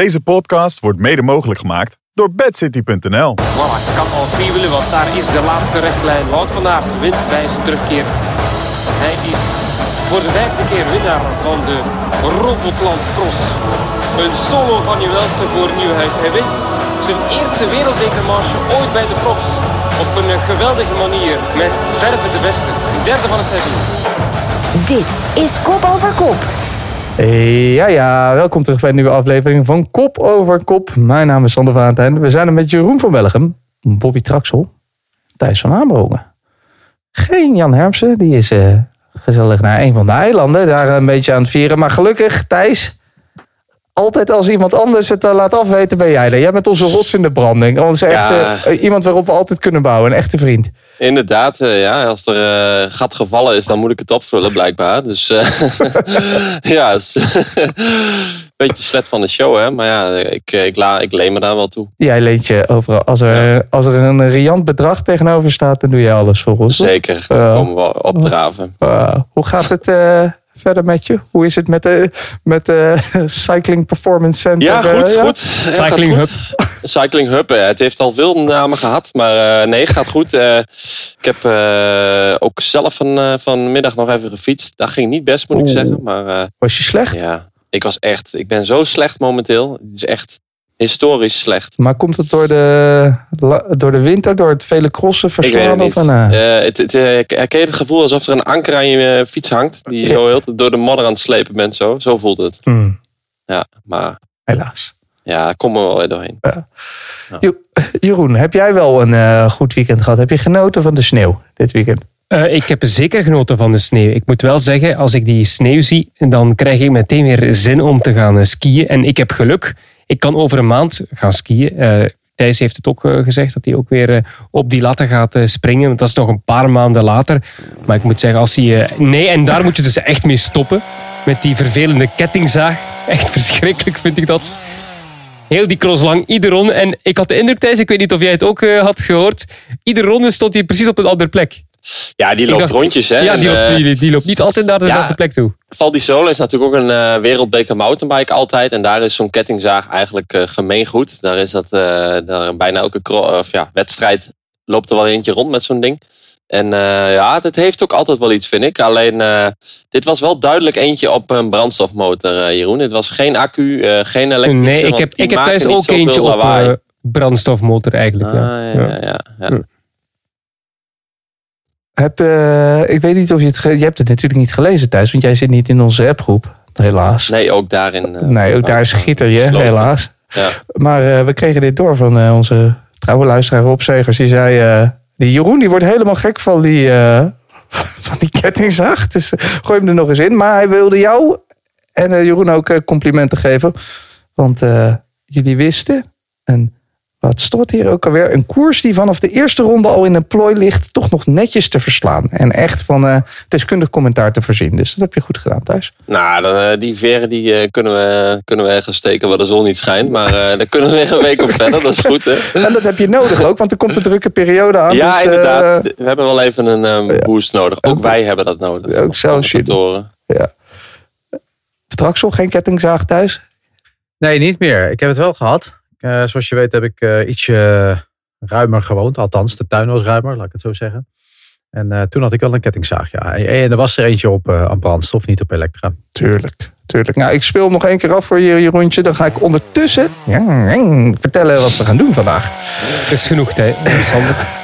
Deze podcast wordt mede mogelijk gemaakt door bedcity.nl. Voilà, kan al wielen, want daar is de laatste rechtlijn. Wout van Aert wint bij zijn terugkeer. Hij is voor de vijfde keer winnaar van de Robotland Cross. Een solo van Nieuwelsen voor Nieuwhuis. Hij wint zijn eerste wereldbekermarge ooit bij de profs. Op een geweldige manier, met verve de beste. De derde van het seizoen. Dit is Kop over Kop. Ja, ja, welkom terug bij een nieuwe aflevering van Kop over Kop. Mijn naam is Sander Valentijn. We zijn er met Jeroen van Bellegem, Bobby Traxel, Thijs van Amerongen. Geen Jan Hermsen, die is eh, gezellig naar een van de eilanden, daar een beetje aan het vieren. Maar gelukkig, Thijs, altijd als iemand anders het eh, laat afweten, ben jij er. Jij bent onze rots in de branding. Ons echt Ja. eh, iemand waarop we altijd kunnen bouwen, een echte vriend. Inderdaad, eh, ja, als er eh, gat gevallen is, dan moet ik het opvullen blijkbaar. Dus eh, ja, is een beetje slet van de show, hè. Maar ja, ik, eh, ik, la, ik leen me daar wel toe. Jij leent je overal. Als er, als er een riant bedrag tegenover staat, dan doe je alles voor ons. Zeker, daar komen we opdraven. Uh, hoe gaat het eh, verder met je? Hoe is het met de, met de Cycling Performance Center? Ja, goed, ja? goed. Cycling goed. Cycling Hub, eh, het heeft al veel namen gehad, maar eh, nee, gaat goed. Eh, ik heb eh, ook zelf van, eh, vanmiddag nog even gefietst. Dat ging niet best, moet ik Oeh. zeggen. Maar eh, Was je slecht? ja, ik was echt, ik ben zo slecht momenteel. Het is echt historisch slecht. Maar komt het door de, door de winter, door het vele crossen Ik weet verslaan? het niet. Of eh, Eh, het, het, eh, ken je het gevoel alsof er een anker aan je fiets hangt? Die je zo heel door de modder aan het slepen bent. Zo, zo voelt het. hmm, Ja, maar helaas. ja, kom er wel weer doorheen. Jo- Jeroen, heb jij wel een eh, goed weekend gehad? Heb je genoten van de sneeuw dit weekend? Eh, ik heb zeker genoten van de sneeuw. Ik moet wel zeggen, als ik die sneeuw zie, dan krijg ik meteen weer zin om te gaan skiën. En ik heb geluk. Ik kan over een maand gaan skiën. Eh, Thijs heeft het ook eh, gezegd dat hij ook weer eh, op die latten gaat springen. Want dat is nog een paar maanden later. Maar ik moet zeggen, als hij... nee, en daar moet je dus echt mee stoppen. Met die vervelende kettingzaag. Echt verschrikkelijk vind ik dat. Heel die cross lang, iedere ronde. En ik had de indruk, Thijs, ik weet niet of jij het ook had gehoord. Iedere ronde stond hij precies op een andere plek. Ja, die loopt dacht- rondjes. Hè? Ja, En, die loopt, eh, die, die loopt niet altijd naar dezelfde ja. plek toe. Val di Sole is natuurlijk ook een eh, wereldbeker mountainbike altijd. En daar is zo'n kettingzaag eigenlijk eh, gemeengoed. Daar is dat daar bijna elke of, ja, wedstrijd loopt er wel eentje rond met zo'n ding. En ja, dat heeft ook altijd wel iets, vind ik. Alleen, dit was wel duidelijk eentje op een brandstofmotor, Jeroen. Het was geen accu, geen elektrische. Nee, ik heb, ik heb thuis ook eentje op brandstofmotor eigenlijk. Ah, ja, ja, ja. Ja. Heb, eh, ik weet niet of je het... Je hebt het natuurlijk niet gelezen thuis, want jij zit niet in onze appgroep. Helaas. Nee, ook daarin. eh, Nee, ook daar schitter je, gesloten. helaas. Ja. Maar eh, we kregen dit door van eh, onze trouwe luisteraar Rob Segers. Die zei, eh, die Jeroen die wordt helemaal gek van die, eh, van die kettingzaag. Dus eh, gooi hem er nog eens in. Maar hij wilde jou en eh, Jeroen ook eh, complimenten geven. Want eh, jullie wisten, een, wat stort hier ook alweer? Een koers die vanaf de eerste ronde al in een plooi ligt. Toch nog netjes te verslaan. En echt van eh, deskundig commentaar te voorzien. Dus dat heb je goed gedaan thuis. Nou, dan, eh, die veren die, eh, kunnen, we, kunnen we ergens steken waar de zon niet schijnt. Maar eh daar kunnen we weer een week op verder. Dat is goed, hè? En dat heb je nodig ook, want er komt een drukke periode aan. Ja, dus, inderdaad. We hebben wel even een ehm, boost nodig. Ook wij hebben dat nodig. ook zelfs jullie. Toren. Traxel, geen kettingzaag thuis? Nee, niet meer. Ik heb het wel gehad. Eh, zoals je weet heb ik eh, ietsje ruimer gewoond. Althans, de tuin was ruimer, laat ik het zo zeggen. En eh, toen had ik wel een kettingzaag, ja. En, en er was er eentje op eh, aan brandstof, niet op elektra. Tuurlijk, tuurlijk. Nou, ik speel hem nog één keer af voor je, Jeroentje. Dan ga ik ondertussen vertellen wat we gaan doen vandaag. Het is genoeg, Thijs.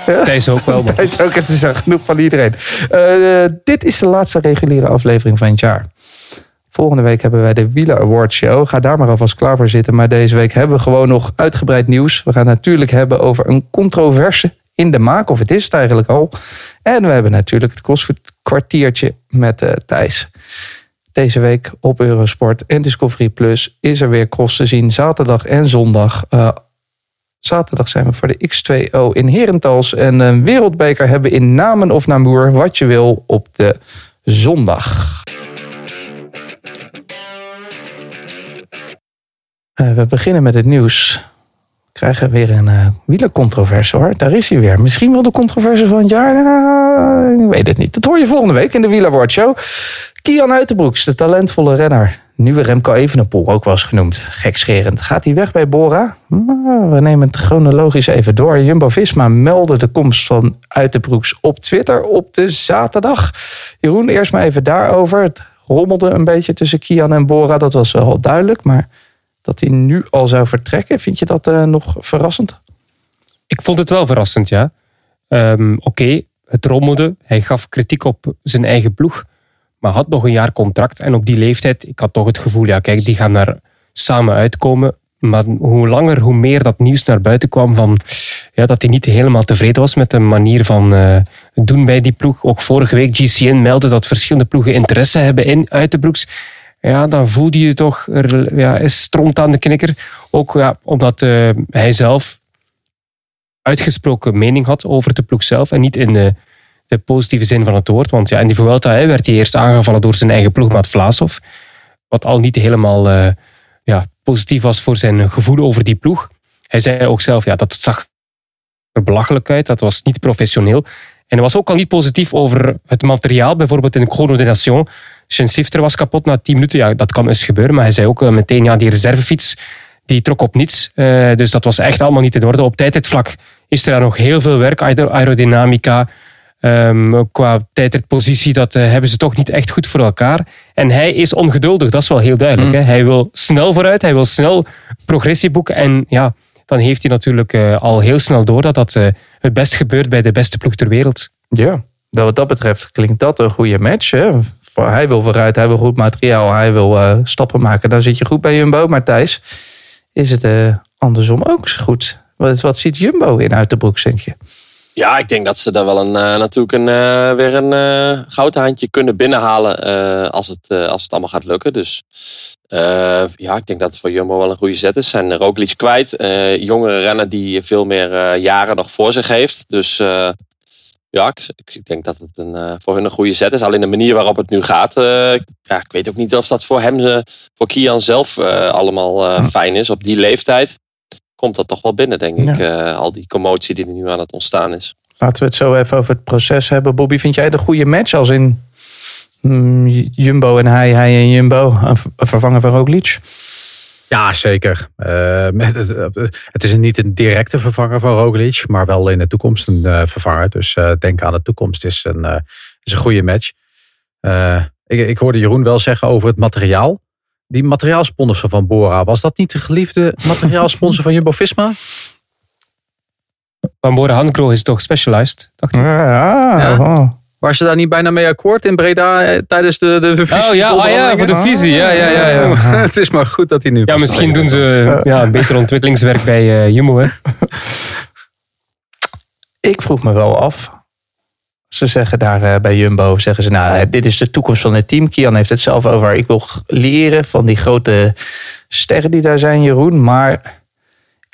Thijs ook wel. is ook het is al genoeg van iedereen. Eh, dit is de laatste reguliere aflevering van het jaar. Volgende week hebben wij de Wieler Award Show. Ga daar maar alvast klaar voor zitten. Maar deze week hebben we gewoon nog uitgebreid nieuws. We gaan het natuurlijk hebben over een controverse in de maak. Of het is het eigenlijk al. En we hebben natuurlijk het kwartiertje met eh, Thijs. Deze week op Eurosport en Discovery Plus is er weer cross te zien. Zaterdag en zondag. Eh, zaterdag zijn we voor de X2O in Herentals. En een wereldbeker hebben in Namen of Namur. Wat je wil op de zondag. Eh, we beginnen met het nieuws. We krijgen weer een wielercontroverse hoor. Daar is hij weer. Misschien wel de controverse van het jaar. Nou, ik weet het niet. Dat hoor je volgende week in de Wielerwoord Show. Kian Uiterbroeks, de talentvolle renner. Nieuwe Remco Evenepoel, ook wel eens genoemd. Gekscherend. Gaat hij weg bij Bora? Nou, we nemen het chronologisch even door. Jumbo-Visma meldde de komst van Uiterbroeks op Twitter op de zaterdag. Jeroen, eerst maar even daarover. Het rommelde een beetje tussen Kian en Bora. Dat was wel duidelijk. Maar dat hij nu al zou vertrekken, vind je dat eh, nog verrassend? Ik vond het wel verrassend, ja. Ehm, Oké, het rommelde. Hij gaf kritiek op zijn eigen ploeg. Maar had nog een jaar contract. En op die leeftijd, ik had toch het gevoel, ja kijk, die gaan daar samen uitkomen. Maar hoe langer, hoe meer dat nieuws naar buiten kwam van ja, dat hij niet helemaal tevreden was met de manier van eh, doen bij die ploeg. Ook vorige week GCN meldde dat verschillende ploegen interesse hebben in Uitenbroeks. Ja, dan voelde je toch, ja, aan de knikker. Ook ja, omdat eh, hij zelf uitgesproken mening had over de ploeg zelf en niet in de, de positieve zin van het woord. Want ja, in die Vuelta hè, werd hij eerst aangevallen door zijn eigen ploegmaat Vlaasov. Wat al niet helemaal eh, ja, positief was voor zijn gevoel over die ploeg. Hij zei ook zelf, ja, dat zag er belachelijk uit. Dat was niet professioneel. En hij was ook al niet positief over het materiaal. Bijvoorbeeld in de Chrono Nation. Zijn sifter was kapot na 10 minuten. Ja, dat kan eens gebeuren. Maar hij zei ook eh, meteen, ja, die reservefiets die trok op niets. Eh, dus dat was echt allemaal niet in orde. Op tijdritvlak is er daar nog heel veel werk. Aer- Aerodynamica, ehm, qua tijdritpositie, dat eh, hebben ze toch niet echt goed voor elkaar. En hij is ongeduldig, dat is wel heel duidelijk. Hè? Hij wil snel vooruit, hij wil snel progressie boeken. En ja, dan heeft hij natuurlijk al heel snel door dat dat het best gebeurt bij de beste ploeg ter wereld. Ja, dat wat dat betreft klinkt dat een goede match. Hè? Hij wil vooruit, hij wil goed materiaal, hij wil eh, stappen maken. Dan zit je goed bij Jumbo. Maar Thijs, is het eh, andersom ook goed? Wat, wat ziet Jumbo in uit de broek, denk je? Ja, ik denk dat ze daar wel een, eh, natuurlijk een, weer een eh goudhaantje kunnen binnenhalen als, het, als het allemaal gaat lukken. Dus ja, ik denk dat het voor Jumbo wel een goede zet is. Zijn Roglic kwijt. eh jongere renner die veel meer jaren nog voor zich heeft. Dus ja, ik, ik- denk dat het een, eh, voor hun een goede zet is. Alleen de manier waarop het nu gaat. eh, ja, ik weet ook niet of dat voor hem, eh, voor Kian zelf allemaal fijn is. Op die leeftijd komt dat toch wel binnen, denk ik. al die commotie die er nu aan het ontstaan is. Laten we het zo even over het proces hebben. Bobby, vind jij een goede match? Als in mm, Jumbo en hij, hij en Jumbo. Een v- een vervanger van Roglic? Ja, zeker. Eh, met het, het is niet een directe vervanger van Roglic, maar wel in de toekomst een eh, vervanger. Dus eh, denk aan de toekomst is een, eh, is een goede match. Eh, ik, ik hoorde Jeroen wel zeggen over het materiaal. Die materiaalsponsor van Bora, was dat niet de geliefde materiaalsponsor van Jumbo-Visma? Van Bora Handkro is toch specialized, dacht ik. Ja, Ja. Waar ze daar niet bijna mee akkoord in Breda eh, tijdens de, de, de Oh ja, ah, ja, voor de visie. Ja, ja, ja, ja. het is maar goed dat hij nu... ja misschien doen ze ja, beter ontwikkelingswerk bij eh, Jumbo. Hè. Ik vroeg me wel af. Ze zeggen daar eh, bij Jumbo, zeggen ze, nou, dit is de toekomst van het team. Kian heeft het zelf over, ik wil leren van die grote sterren die daar zijn, Jeroen. Maar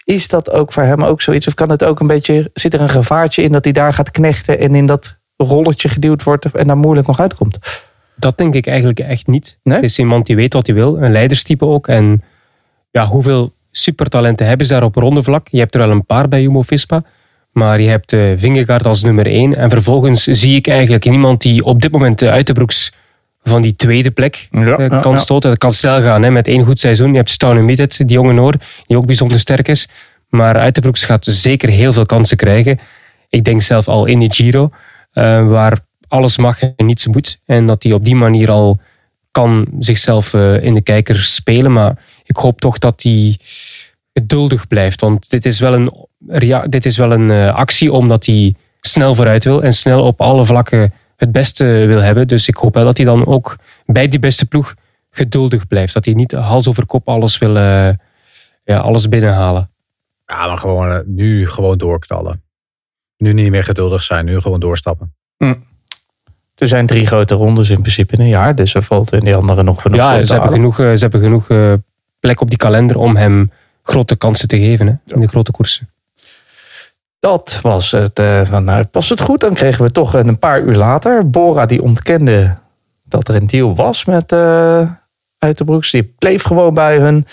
is dat ook voor hem ook zoiets? Of kan het ook een beetje, zit er een gevaartje in dat hij daar gaat knechten en in dat rolletje geduwd wordt en daar moeilijk nog uitkomt? Dat denk ik eigenlijk echt niet. Nee? Het is iemand die weet wat hij wil, een leiderstype ook. En ja, hoeveel supertalenten hebben ze daar op rondevlak? Je hebt er wel een paar bij Jumbo-Visma. Maar je hebt uh, Vingegaard als nummer één. En vervolgens zie ik eigenlijk iemand die op dit moment de Uitenbroeks van die tweede plek Ja, eh, kan ja. stoten. Dat kan snel gaan hè, met één goed seizoen. Je hebt Stouwen Middet, die jonge Noor, die ook bijzonder sterk is. Maar Uitenbroeks gaat zeker heel veel kansen krijgen. Ik denk zelf al in die Giro, eh, waar alles mag en niets moet. En dat hij op die manier al kan zichzelf eh, in de kijker spelen. Maar ik hoop toch dat hij geduldig blijft. Want dit is wel een, rea- dit is wel een eh, actie omdat hij snel vooruit wil. En snel op alle vlakken het beste wil hebben. Dus ik hoop wel dat hij dan ook bij die beste ploeg geduldig blijft. Dat hij niet hals over kop alles wil ja, alles binnenhalen. Ja, maar gewoon nu gewoon doorknallen. Nu niet meer geduldig zijn, nu gewoon doorstappen. Er zijn drie grote rondes in principe in een jaar, dus er valt in die andere nog genoeg Ja, te ze hebben genoeg, eh, ze hebben genoeg eh, plek op die kalender om hem grote kansen te geven hè, in de grote koersen. Dat was het. eh, van, nou, past het goed? Dan kregen we toch een paar uur later. Bora die ontkende dat er een deal was met eh Uiterbroeks. Die bleef gewoon bij hun.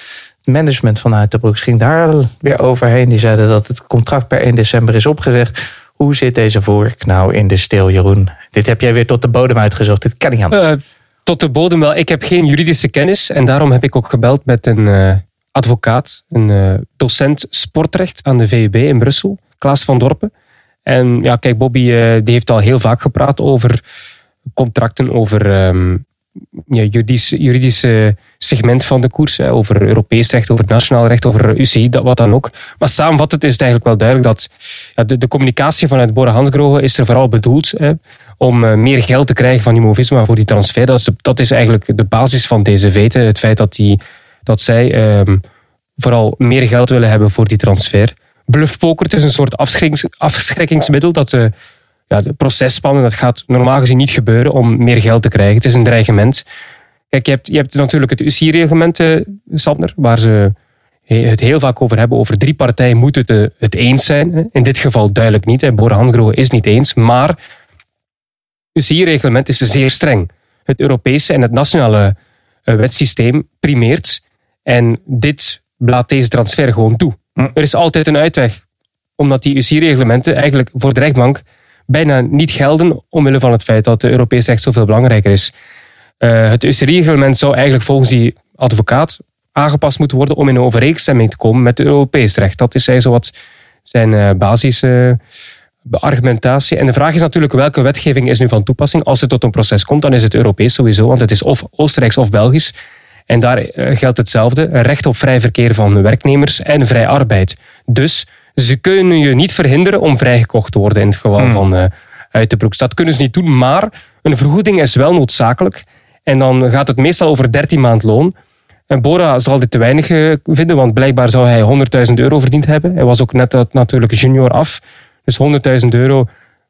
Management van Uiterbroeks ging daar weer overheen. Die zeiden dat het contract per 1 december is opgezegd. Hoe zit deze vork nou in de steel, Jeroen? Dit heb jij weer tot de bodem uitgezocht. Dit kan niet anders. Eh, tot de bodem wel. Ik heb geen juridische kennis en daarom heb ik ook gebeld met een eh, advocaat, een eh, docent sportrecht aan de VUB in Brussel, Klaas van Dorpen. En ja, kijk, Bobby die heeft al heel vaak gepraat over contracten, over ehm, juridische segment van de koers, over Europees recht, over nationaal recht, over UCI, dat, wat dan ook. Maar samenvattend is het eigenlijk wel duidelijk dat ja, de, communicatie vanuit Bora Hansgrohe is er vooral bedoeld hè, om eh, meer geld te krijgen van Jumbo-Visma voor die transfer. Dat is, eigenlijk de basis van deze veten. Het feit dat, die, dat zij ehm, vooral meer geld willen hebben voor die transfer. Bluffpoker, het is een soort afschrikkings, afschrikkingsmiddel. Dat uh, ja, de processpannen, dat gaat normaal gezien niet gebeuren om meer geld te krijgen. Het is een dreigement. Kijk, je hebt, je hebt natuurlijk het UCI-reglement, eh, Sander, waar ze het heel vaak over hebben. Over drie partijen moeten het, eh, het eens zijn. In dit geval duidelijk niet. hè. Bora Hansgrohe is niet eens. Maar het UCI-reglement is zeer streng. Het Europese en het nationale eh, wetsysteem primeert. En dit laat deze transfer gewoon toe. Er is altijd een uitweg. Omdat die UCI-reglementen eigenlijk voor de rechtbank bijna niet gelden. Omwille van het feit dat de Europees recht zoveel belangrijker is. Eh, het UCI-reglement zou eigenlijk volgens die advocaat aangepast moeten worden om in overeenstemming te komen met het Europees recht. Dat is hij zowat zijn eh, basis eh, argumentatie. En de vraag is natuurlijk welke wetgeving is nu van toepassing. Als het tot een proces komt, dan is het Europees sowieso, want het is of Oostenrijks of Belgisch. En daar geldt hetzelfde. Recht op vrij verkeer van werknemers en vrij arbeid. Dus ze kunnen je niet verhinderen om vrijgekocht te worden in het geval van uh, uit de broek. Dat kunnen ze niet doen, maar een vergoeding is wel noodzakelijk. En dan gaat het meestal over 13 maand loon. En Bora zal dit te weinig eh, vinden, want blijkbaar zou hij 100.000 euro verdiend hebben. Hij was ook net uit natuurlijk junior af. Dus 100.000 euro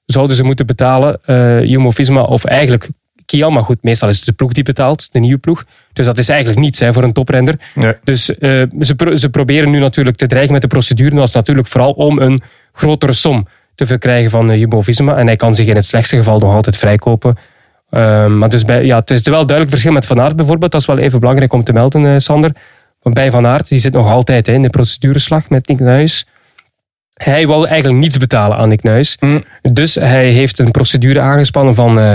zouden ze moeten betalen. eh Jumbo-Visma of eigenlijk Kian, maar goed, meestal is het de ploeg die betaalt, de nieuwe ploeg. Dus dat is eigenlijk niets hè, voor een toprender. Dus eh, ze, pro- ze proberen nu natuurlijk te dreigen met de procedure. Dat is natuurlijk vooral om een grotere som te verkrijgen van eh, Jumbo-Visma. En hij kan zich in het slechtste geval nog altijd vrijkopen. Ehm, maar dus bij, ja, het is wel duidelijk verschil met Van Aert bijvoorbeeld. Dat is wel even belangrijk om te melden, eh, Sander. Want bij Van Aert, die zit nog altijd hè, in de procedureslag met Nick Nuis. Hij wou eigenlijk niets betalen aan Nick Nuis. Dus hij heeft een procedure aangespannen van eh,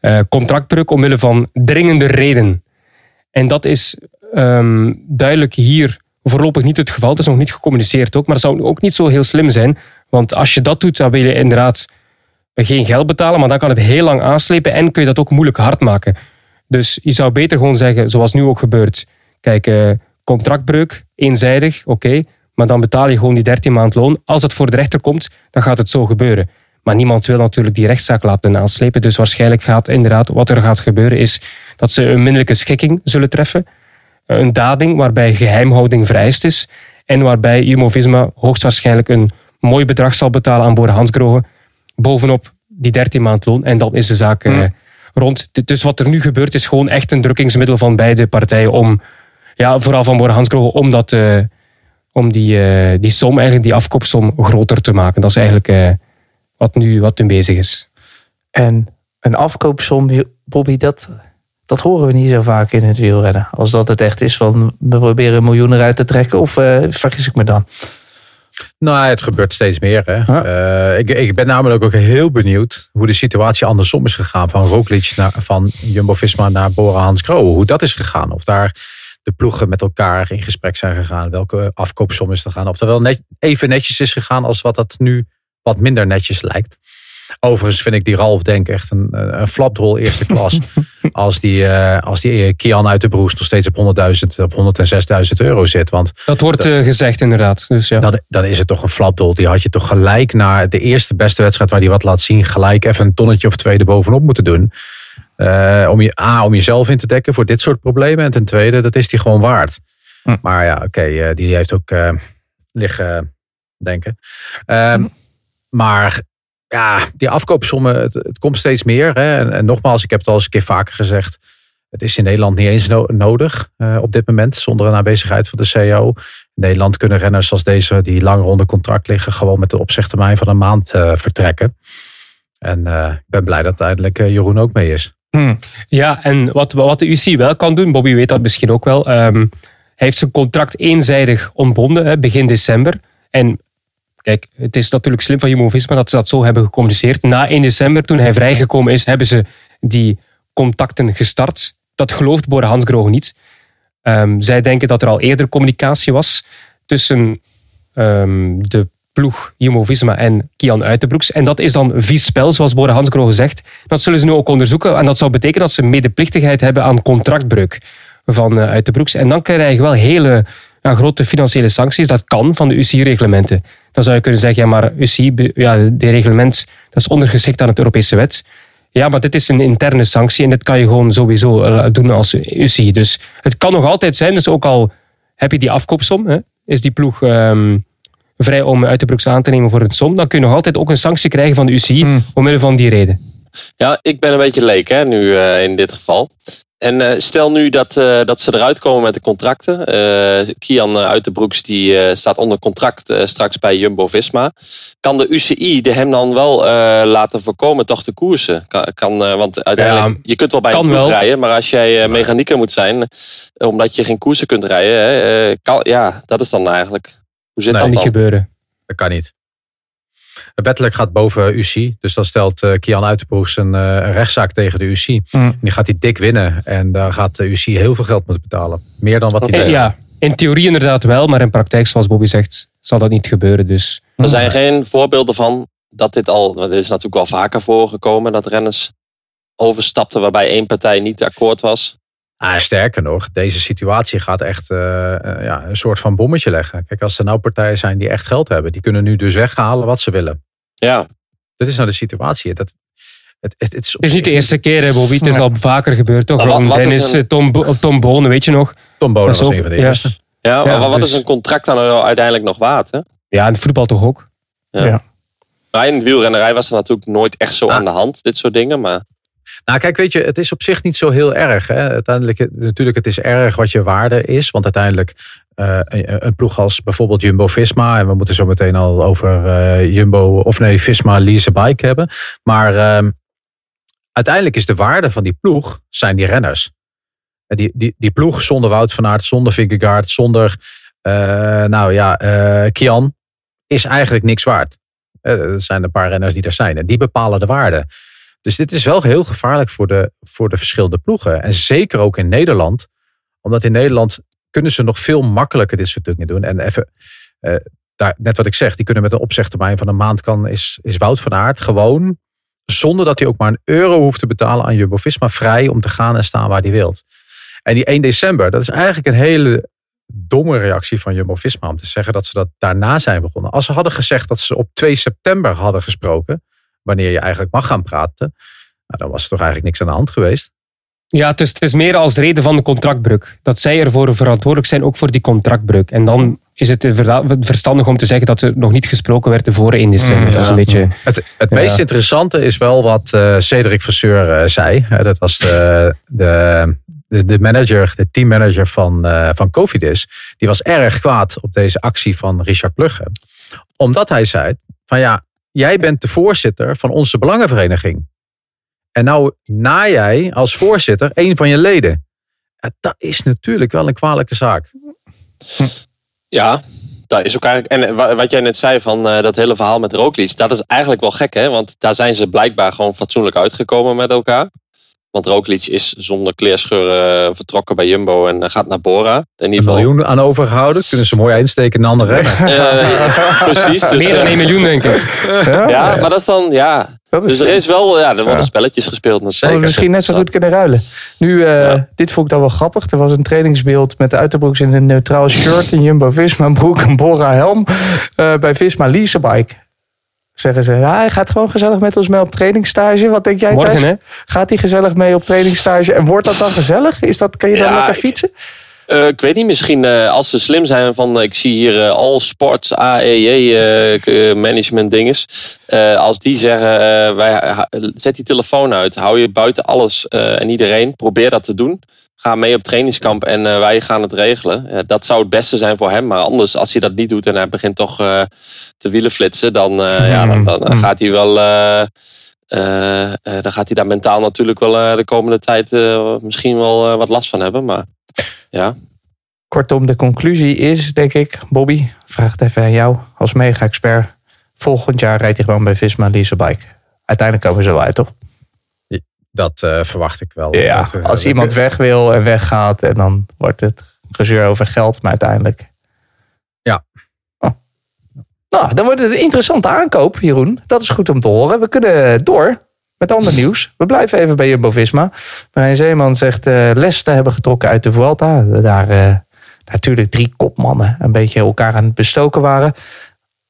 eh, contractbreuk omwille van dringende reden. En dat is ehm, duidelijk hier voorlopig niet het geval. Het is nog niet gecommuniceerd ook. Maar het zou ook niet zo heel slim zijn. Want als je dat doet, dan wil je inderdaad geen geld betalen. Maar dan kan het heel lang aanslepen en kun je dat ook moeilijk hard maken. Dus je zou beter gewoon zeggen, zoals nu ook gebeurt. Kijk, eh, contractbreuk, eenzijdig, oké. maar dan betaal je gewoon die 13 maand loon. Als het voor de rechter komt, dan gaat het zo gebeuren. Maar niemand wil natuurlijk die rechtszaak laten aanslepen. Dus waarschijnlijk gaat inderdaad, wat er gaat gebeuren, is dat ze een minderlijke schikking zullen treffen. Een dading waarbij geheimhouding vereist is. En waarbij Jumbo-Visma hoogstwaarschijnlijk een mooi bedrag zal betalen aan Bora Hansgrohe. Bovenop die 13 maand loon. En dan is de zaak eh, rond. Dus wat er nu gebeurt is gewoon echt een drukkingsmiddel van beide partijen om, ja, vooral van Bora Hansgrohe, om, dat, eh, om die, eh, die som, eigenlijk die afkoopsom groter te maken. Dat is eigenlijk wat, nu, wat nu bezig is. En een afkoopsom, Bobby, dat, dat horen we niet zo vaak in het wielrennen. Als dat het echt is van we proberen een miljoen eruit te trekken. Of vergis ik me dan? Nou, het gebeurt steeds meer. Hè. Eh, ik, ik ben namelijk ook heel benieuwd hoe de situatie andersom is gegaan. Van Roglic naar, van Jumbo-Visma naar Bora Hansgrohe. Hoe dat is gegaan. Of daar de ploegen met elkaar in gesprek zijn gegaan. Welke afkoopsom is gegaan. Of dat wel net, even netjes is gegaan als wat dat nu wat minder netjes lijkt. Overigens vind ik die Ralf Denk echt een, een flapdrol eerste klas. als die, eh, als die eh, Kian uit de Broes nog steeds op 100.000 of 106.000 euro zit. Want Dat wordt eh, gezegd inderdaad. Dus ja. dan, dan is het toch een flapdol. Die had je toch gelijk naar de eerste beste wedstrijd waar hij wat laat zien. Gelijk even een tonnetje of twee erbovenop moeten doen. Eh, om je, A, om jezelf in te dekken voor dit soort problemen. En ten tweede, dat is die gewoon waard. Hm. Maar ja, oké, eh, die heeft ook eh, liggen denken. Ehm, Maar ja, die afkoopsommen, het, komt steeds meer. Hè. En, nogmaals, ik heb het al eens een keer vaker gezegd. Het is in Nederland niet eens no- nodig eh, op dit moment, zonder een aanwezigheid van de CEO. In Nederland kunnen renners als deze, die langer onder contract liggen, gewoon met een opzegtermijn van een maand eh, vertrekken. En eh, ik ben blij dat uiteindelijk Jeroen ook mee is. Ja, en wat, wat de UC wel kan doen, Bobby weet dat misschien ook wel. ehm, hij heeft zijn contract eenzijdig ontbonden, hè, begin december. En kijk, het is natuurlijk slim van Jumbo-Visma dat ze dat zo hebben gecommuniceerd. Na 1 december, toen hij vrijgekomen is, hebben ze die contacten gestart. Dat gelooft Bora Hansgrohe niet. Ehm, zij denken dat er al eerder communicatie was tussen ehm, de ploeg Jumbo-Visma en Kian Uitenbroeks. En dat is dan vies spel, zoals Bora Hansgrohe zegt. Dat zullen ze nu ook onderzoeken. En dat zou betekenen dat ze medeplichtigheid hebben aan contractbreuk van uh, Uitenbroeks. En dan krijg je wel hele ja, grote financiële sancties. Dat kan van de UCI-reglementen. Dan zou je kunnen zeggen, ja, maar UCI, ja, de reglement dat is ondergeschikt aan het Europese wet. Ja, maar dit is een interne sanctie en dit kan je gewoon sowieso eh, doen als UCI. Dus het kan nog altijd zijn, dus ook al heb je die afkoopsom, hè, is die ploeg ehm, vrij om uit de broeks aan te nemen voor een som, dan kun je nog altijd ook een sanctie krijgen van de UCI hmm. omwille van die reden. Ja, ik ben een beetje leek hè, nu uh, in dit geval. En uh, stel nu dat, uh, dat ze eruit komen met de contracten. Uh, Kian Uiterbroeks die staat onder contract straks bij Jumbo-Visma. Kan de UCI de hem dan wel laten voorkomen toch de koersen? Kan, kan want uiteindelijk, ja, je kunt wel bij een ploeg rijden. Maar als jij mechanieker moet zijn, omdat je geen koersen kunt rijden. Hè, kan, ja, dat is dan eigenlijk... Hoe zit nee, dat niet dan? gebeuren. Dat kan niet. Wettelijk gaat boven UC. Dus dan stelt uh, Kian Uiterbroeks een, uh, een, rechtszaak tegen de UC. Mm. Die gaat hij dik winnen. En daar gaat de UC heel veel geld moeten betalen. Meer dan wat hij okay. Ja, in theorie inderdaad wel. Maar in praktijk, zoals Bobby zegt, zal dat niet gebeuren. Dus. Er zijn geen voorbeelden van dat dit al... Dit is natuurlijk wel vaker voorgekomen. Dat renners overstapten waarbij één partij niet akkoord was. Ah, sterker nog, deze situatie gaat echt uh, ja, een soort van bommetje leggen. Kijk, als er nou partijen zijn die echt geld hebben, die kunnen nu dus weghalen wat ze willen. Ja. Dat is nou de situatie. Dat, het, het, het, is, het is niet de eerste keer, hè, Bobby. Het is al vaker gebeurd, toch? Wat, wat Dennis, een... Tom, Tom Bonen, weet je nog? Tom Bonen was, was ook, een van de ja. eerste. Ja, maar ja, wat dus... is een contract dan uiteindelijk nog waard? Hè? Ja, in het voetbal toch ook. Ja. ja. Maar in de wielrennerij was er natuurlijk nooit echt zo ah. aan de hand, dit soort dingen. Maar... Nou, kijk, weet je, het is op zich niet zo heel erg. Hè? Uiteindelijk, natuurlijk, het is erg wat je waarde is. Want uiteindelijk, uh, een ploeg als bijvoorbeeld Jumbo Visma. En we moeten zo meteen al over uh, Jumbo, of nee, Visma Lease Bike hebben. Maar uh, uiteindelijk is de waarde van die ploeg, zijn die renners. Die, die, die ploeg zonder Wout van Aert, zonder Vingegaard, zonder, nou ja, Kian, is eigenlijk niks waard. Er zijn een paar renners die er zijn. En die bepalen de waarde. Dus dit is wel heel gevaarlijk voor de, voor de verschillende ploegen. En zeker ook in Nederland. Omdat in Nederland kunnen ze nog veel makkelijker dit soort dingen doen. En even, uh, daar, net wat ik zeg, die kunnen met een opzegtermijn van een maand kan, is, is Wout van Aert gewoon, zonder dat hij ook maar een euro hoeft te betalen aan Jumbo-Visma, vrij om te gaan en staan waar hij wilt. En die 1 december, dat is eigenlijk een hele domme reactie van Jumbo-Visma om te zeggen dat ze dat daarna zijn begonnen. Als ze hadden gezegd dat ze op 2 september hadden gesproken, wanneer je eigenlijk mag gaan praten, nou, dan was er toch eigenlijk niks aan de hand geweest. Ja, het is, het is meer als reden van de contractbreuk. Dat zij ervoor verantwoordelijk zijn, ook voor die contractbreuk. En dan is het verstandig om te zeggen dat er nog niet gesproken werd tevoren in december. Mm, dat is een beetje, het het ja. meest interessante is wel wat uh, Cedric Vasseur uh, zei. Uh, dat was de, de, de, manager, de teammanager van, uh, van Cofidis. Die was erg kwaad op deze actie van Richard Plugge. Omdat hij zei van ja, jij bent de voorzitter van onze belangenvereniging. En nou na jij als voorzitter een van je leden. Dat is natuurlijk wel een kwalijke zaak. Ja, dat is ook eigenlijk. En wat jij net zei van uh, dat hele verhaal met Roglic, dat is eigenlijk wel gek, hè? Want daar zijn ze blijkbaar gewoon fatsoenlijk uitgekomen met elkaar. Want Roglic is zonder kleerscheuren vertrokken bij Jumbo en gaat naar Bora. In ieder geval. Een miljoen aan overgehouden. Kunnen ze mooi einsteken in een andere renner. Uh, precies. Dus, Meer dan 1 miljoen, denk ik. Ja, ja maar dat is dan... Ja. Dat is dus er is wel... Ja, er worden spelletjes gespeeld. Zeker. misschien net zo goed kunnen ruilen. Nu, uh, ja. dit vond ik dan wel grappig. Er was een trainingsbeeld met de uiterbroeks in een neutraal shirt. Een Jumbo-Visma broek, een Bora helm. Uh, bij Visma Leasebike zeggen ze, ja, hij gaat gewoon gezellig met ons mee op trainingsstage. Wat denk jij Morgen, hè? Gaat hij gezellig mee op trainingsstage? En wordt dat dan gezellig? Is dat, kan je dan ja, lekker fietsen? Ik, uh, ik weet niet, misschien uh, als ze slim zijn van, ik zie hier uh, All Sports, AEJ, management dinges. als die zeggen, wij, zet die telefoon uit, hou je buiten alles en iedereen, probeer dat te doen ga mee op trainingskamp en uh, wij gaan het regelen. Uh, dat zou het beste zijn voor hem. Maar anders, als hij dat niet doet en hij begint toch uh, te wielen flitsen, dan, ja, dan, dan, dan gaat hij wel. dan gaat hij daar mentaal natuurlijk wel de komende tijd misschien wel wat last van hebben. Maar ja. Kortom, de conclusie is, denk ik, Bobby, vraag het even aan jou als mega-expert. Volgend jaar rijdt hij gewoon bij Visma Leasebike. Uiteindelijk komen ze wel uit, toch? Dat eh, verwacht ik wel. Ja, Dat, eh, als iemand weg wil en weggaat en dan wordt het gezeur over geld, maar uiteindelijk. Ja. Oh. Nou, dan wordt het een interessante aankoop, Jeroen. Dat is goed om te horen. We kunnen door met ander nieuws. We blijven even bij Jumbo-Visma. Marijn Zeeman zegt eh, les te hebben getrokken uit de Vuelta. Daar natuurlijk drie kopmannen een beetje elkaar aan het bestoken waren.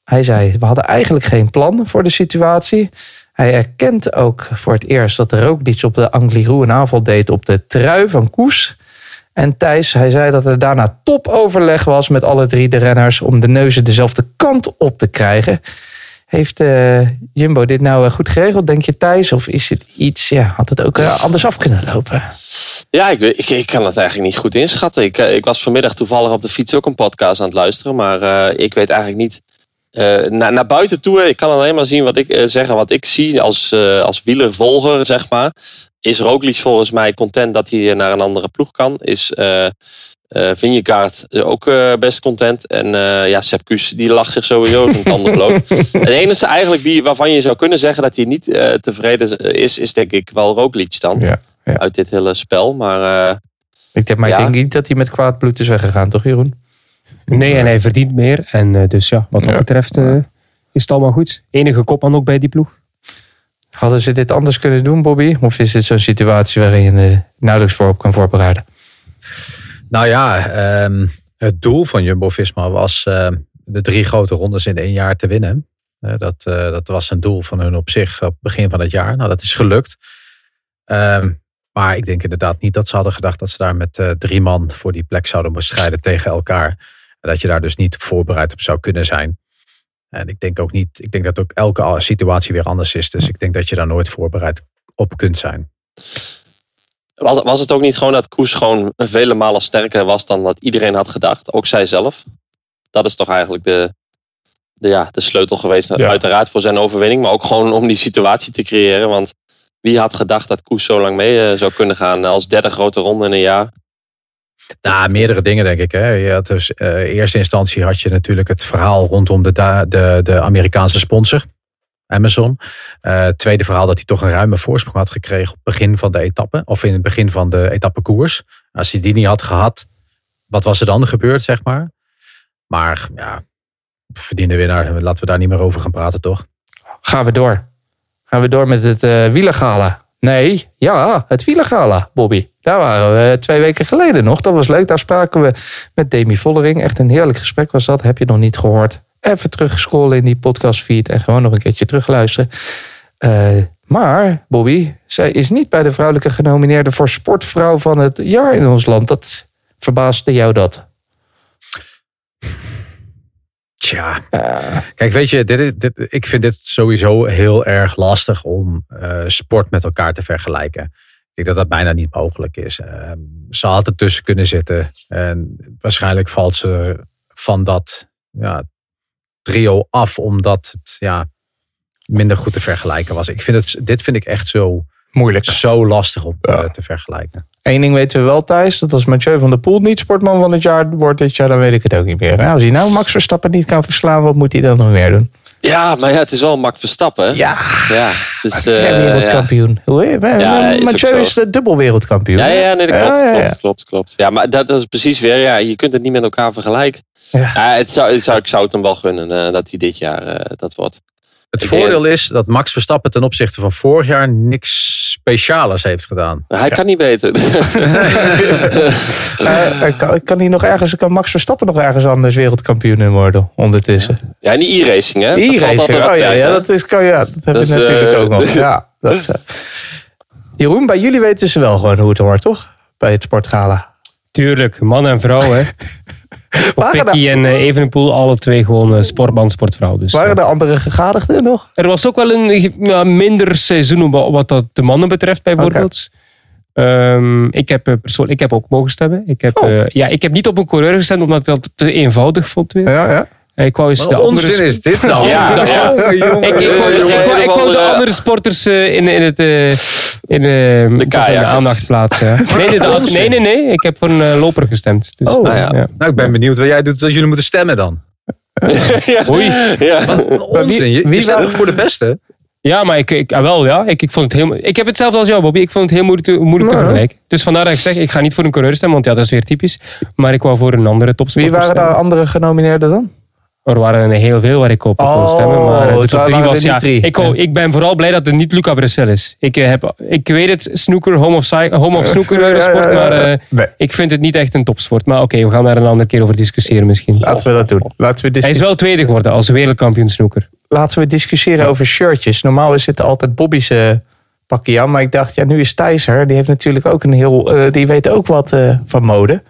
Hij zei, we hadden eigenlijk geen plan voor de situatie. Hij erkent ook voor het eerst dat er ook iets op de Angliru een aanval deed op de trui van Koes. En Thijs, hij zei dat er daarna topoverleg was met alle drie de renners om de neuzen dezelfde kant op te krijgen. Heeft eh, Jumbo dit nou eh, goed geregeld, denk je Thijs? Of is het iets, ja, had het ook eh, anders af kunnen lopen? Ja, ik, ik, kan het eigenlijk niet goed inschatten. Ik, ik was vanmiddag toevallig op de fiets ook een podcast aan het luisteren. Maar ik weet eigenlijk niet. Eh, naar, naar buiten toe, ik kan alleen maar zien wat ik eh, zeggen. Wat ik zie als, eh, als wielervolger, zeg maar. Is Roglic volgens mij content dat hij naar een andere ploeg kan. Is eh Vingegaard ook best content. En ja, Sepp Kuss, die lacht zich sowieso zijn tanden bloot. Het enige eigenlijk wie, waarvan je zou kunnen zeggen dat hij niet tevreden is, is denk ik wel Roglic dan. Ja, ja. Uit dit hele spel. Maar Ik denk, maar Ja. ik denk niet dat hij met kwaad bloed is weggegaan, toch Jeroen? Nee, en hij verdient meer. En eh, dus ja, wat dat Ja. betreft eh, is het allemaal goed. Enige kopman ook bij die ploeg. Hadden ze dit anders kunnen doen, Bobby? Of is dit zo'n situatie waarin je eh, nauwelijks voor op kan voorbereiden? Nou ja, ehm, het doel van Jumbo-Visma was ehm, de drie grote rondes in één jaar te winnen. Eh, dat, eh, dat was een doel van hun op zich op het begin van het jaar. Nou, dat is gelukt. Ehm, maar ik denk inderdaad niet dat ze hadden gedacht dat ze daar met eh, drie man voor die plek zouden moeten strijden tegen elkaar. En dat je daar dus niet voorbereid op zou kunnen zijn. En ik denk ook niet, ik denk dat ook elke situatie weer anders is. Dus ik denk dat je daar nooit voorbereid op kunt zijn. was, was het ook niet gewoon dat Koes gewoon vele malen sterker was dan dat iedereen had gedacht? Ook zij zelf. Dat is toch eigenlijk de, de, ja, de sleutel geweest. Ja. Uiteraard voor zijn overwinning. Maar ook gewoon om die situatie te creëren. Want wie had gedacht dat Koes zo lang mee eh, zou kunnen gaan als derde grote ronde in een jaar? Nou, meerdere dingen denk ik. Hè. Je dus, eh, eerste instantie had je natuurlijk het verhaal rondom de, de, de Amerikaanse sponsor, Amazon. Eh, tweede verhaal dat hij toch een ruime voorsprong had gekregen op het begin van de etappe. Of in het begin van de etappekoers. Als hij die niet had gehad, wat was er dan gebeurd, zeg maar. Maar ja, verdiende winnaar. Laten we daar niet meer over gaan praten, toch? Gaan we door. Gaan we door met het eh wielergala. Nee, ja, het wielergala, Bobby. Daar waren we twee weken geleden nog. Dat was leuk. Daar spraken we met Demi Vollering. Echt een heerlijk gesprek was dat. Heb je nog niet gehoord? Even terugscrollen in die podcastfeed en gewoon nog een keertje terugluisteren. Eh, maar, Bobby, zij is niet bij de vrouwelijke genomineerde voor sportvrouw van het jaar in ons land. Dat verbaasde jou dat? Tja, kijk, weet je, dit, dit, ik vind dit sowieso heel erg lastig om eh, sport met elkaar te vergelijken. Ik denk dat dat bijna niet mogelijk is. Ehm, ze had er tussen kunnen zitten. En waarschijnlijk valt ze van dat ja, trio af, omdat het ja, minder goed te vergelijken was. Ik vind het, dit vind ik echt zo, Moeilijk. zo lastig om eh, te vergelijken. Eén ding weten we wel, Thijs. Dat als Mathieu van der Poel niet sportman van het jaar wordt dit jaar, dan weet ik het ook niet meer. Nou, als hij nou Max Verstappen niet kan verslaan, wat moet hij dan nog meer doen? Ja, maar ja, het is wel Max Verstappen. hè? Ja, ja. Dus, eh, ja. wereldkampioen. Hoe? Ja, is ook Mathieu zo. is de dubbel wereldkampioen. Ja, ja, nee, dat klopt, Ja, klopt, klopt, klopt. Ja, maar dat, dat is precies weer, ja, je kunt het niet met elkaar vergelijken. Ja. Het zou, het zou, ik zou het hem wel gunnen eh, dat hij dit jaar eh, dat wordt. Het Ik voordeel is dat Max Verstappen ten opzichte van vorig jaar niks specialers heeft gedaan. Hij kan niet beter. Eh, eh, kan, kan hij nog ergens, kan Max Verstappen nog ergens anders wereldkampioen in worden ondertussen? ja, niet e-racing, hè? Altijd oh ja, dat, is, kan, ja, dat hebben Dat we is, natuurlijk eh, ook nog. Ja, dat is, eh. Jeroen, bij jullie weten ze wel gewoon hoe het hoort, toch? Bij het sportgala. Tuurlijk, man en vrouw. Hè. Pikkie en eh, Evenepoel, alle twee gewoon eh, sportman, sportvrouw. Dus, waren er andere gegadigden nog? Er was ook wel een ja, minder seizoen wat, wat dat de mannen betreft, bijvoorbeeld. Ehm, ik, heb, eh, persoonlijk, ik heb ook mogen stemmen. Ik heb, Oh. ja, ik heb niet op een coureur gestemd, omdat ik dat te eenvoudig vond weer. Ja, ja. Ik wou eens de andere onzin is dit nou? Ja, ja. Jongen, jongen. Ik, ik, wou, ik, wou, ik wou de andere sporters eh, in, in, het, eh, in, eh, De in kajakkers. aandacht plaatsen. Nee, nee, de- nee, nee, nee. Ik heb voor een loper gestemd. Dus, Oh, Ah, ja. Nou, ik ben benieuwd wat jij doet dat jullie moeten stemmen dan. ja. Oei. Ja. Onzin. Je, wie toch voor de beste? Ja, maar ik, ik, ah, wel, ja. Ik, ik, vond het heel, ik heb hetzelfde als jou, Bobby. Ik vond het heel moeilijk te, moeilijk te Ja. vergelijken. Dus vandaar dat ik zeg, ik ga niet voor een coureur stemmen, want ja, dat is weer typisch. Maar ik wou voor een andere Wie topsporter waren stemmen. daar andere genomineerden dan? Er waren er heel veel waar ik op Oh, kon stemmen. Maar eh, de het top drie was... Ja, drie. ik, ik ben vooral blij dat het niet Luca Bressel is. Ik, eh, heb, ik weet het, snooker, home of, home of snooker Ja, eh, sport. ja, ja. Maar eh, Nee. ik vind het niet echt een topsport. Maar oké, we gaan daar een andere keer over discussiëren misschien. Laten we dat doen. Laten we, Hij is wel tweede geworden als wereldkampioen snooker. Laten we discussiëren over shirtjes. Normaal is het altijd Bobby's eh, pakje aan. Maar ik dacht, ja, nu is Thijs er. Die heeft natuurlijk ook een heel... eh, die weet ook wat eh, van mode.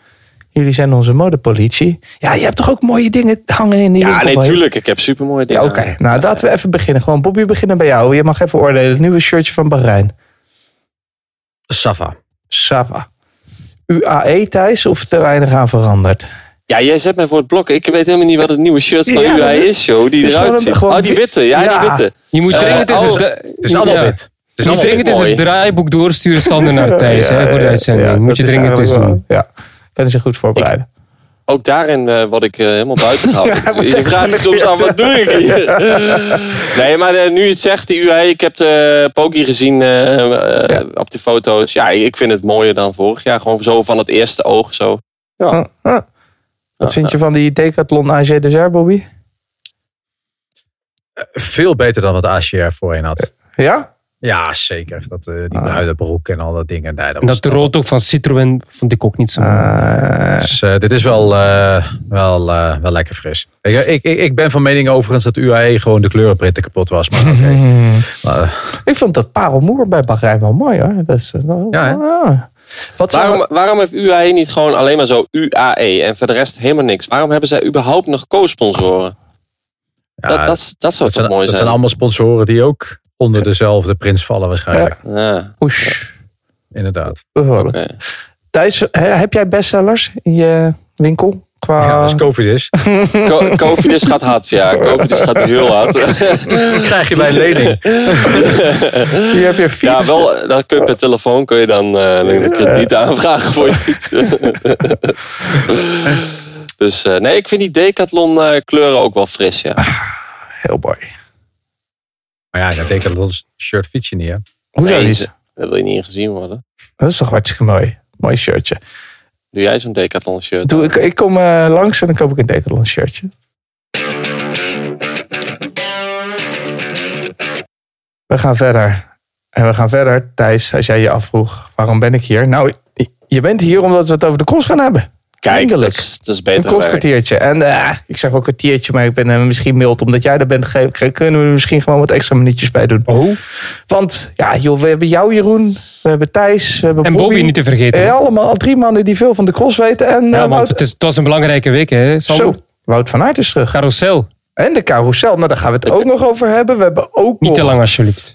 Jullie zijn onze modepolitie. Ja, je hebt toch ook mooie dingen hangen in die Ja, nee, tuurlijk. Ik heb supermooie Ja, dingen. oké. Nou, laten we even beginnen. Gewoon, Bobby, we beginnen bij jou. Je mag even oordelen. Het nieuwe shirtje van Bahrein. Safa. Sava. UAE, Thijs, of te weinig aan veranderd? Ja, jij zet mij voor het blok. Ik weet helemaal niet wat het nieuwe shirt van Ja, UAE is, joh. Die is eruit gewoon een- ziet. gewoon Oh, die wit- witte. Ja, Ja. die witte. Je moet Eh, dringend eens oh, het, Het is allemaal ja. wit. Het is Je dringend eens mooi. het draaiboek doorsturen, Sander, naar Thijs hè, voor de uitzending. Ja, moet je is dringend eens doen. Ja, kunnen ze goed voorbereiden. Ook daarin eh, word ik eh, helemaal buiten gehouden. Ja, wat je vraagt je soms af, wat doe ik hier? nee, maar eh, nu je het zegt, die UAE, ik heb de Poki gezien Ja. op die foto's. Ja, ik vind het mooier dan vorig jaar. Gewoon zo van het eerste oog zo. Ah, ah. Wat vind je van die Decathlon AG Desert, Bobby? Veel beter dan wat ACR voorheen had. Ja? Ja, zeker. Dat, eh die Ah. muidenbroek en al dat dingen. Nee, dat En dat rood ook van Citroën vond ik ook niet zo. Ah, Dus, eh, dit is wel, eh, wel, eh, wel lekker fris. Ik, ik, ik, ben van mening overigens dat UAE gewoon de kleurenbritten kapot was. Maar oké. Hmm. Maar, Ik vond dat parelmoer bij Bahrein wel mooi hoor. Dat is, eh, Ja, hè? ah. Wat Waarom, waarom heeft UAE niet gewoon alleen maar zo UAE en voor de rest helemaal niks? Waarom hebben zij überhaupt nog co-sponsoren? ja, dat, dat, is- dat zou dat toch zijn, mooi dat zijn? zijn allemaal sponsoren die ook onder dezelfde prins vallen waarschijnlijk. Ja, Oesh, Inderdaad. bijvoorbeeld. oké. Thijs, he- heb jij bestsellers in je winkel? Qua... Ja, als COVID is, Co- Covidis gaat hard, ja. Covidis gaat heel hard. krijg je bij een lening. Hier heb je fiets. Ja, wel, dan kun je per telefoon kun je dan eh, een krediet aanvragen voor je fiets. dus eh, nee, ik vind die Decathlon eh, kleuren ook wel fris, ja. Heel mooi. Maar ja, dat betekent dat ons shirt fiets je niet, hè? Hoezo Nee, niet? Daar wil je niet in gezien worden. Dat is toch hartstikke mooi. Mooi shirtje. Doe jij zo'n Decathlon shirt? Doe, ik, ik kom eh, langs en dan koop ik een Decathlon shirtje. We gaan verder. En we gaan verder. Thijs, als jij je afvroeg, waarom ben ik hier? Nou, je bent hier omdat we het over de cross gaan hebben. Kijk, dat Eindelijk. is, dat is Een beter werk. crosskwartiertje. En eh, ik zeg wel kwartiertje, maar ik ben eh, misschien mild. Omdat jij er bent, kunnen we er misschien gewoon wat extra minuutjes bij doen. Oh. Want ja, joh, we hebben jou Jeroen, we hebben Thijs, we hebben En Bobby niet te vergeten. Eh, allemaal drie mannen die veel van de cross weten. En ja, want Wout, het, is, het was een belangrijke week, hè? Sander? zo, Wout van Aert is terug. Carousel. En de carousel, nou daar gaan we het ook nog over hebben. We hebben ook Niet nog, te lang, alsjeblieft.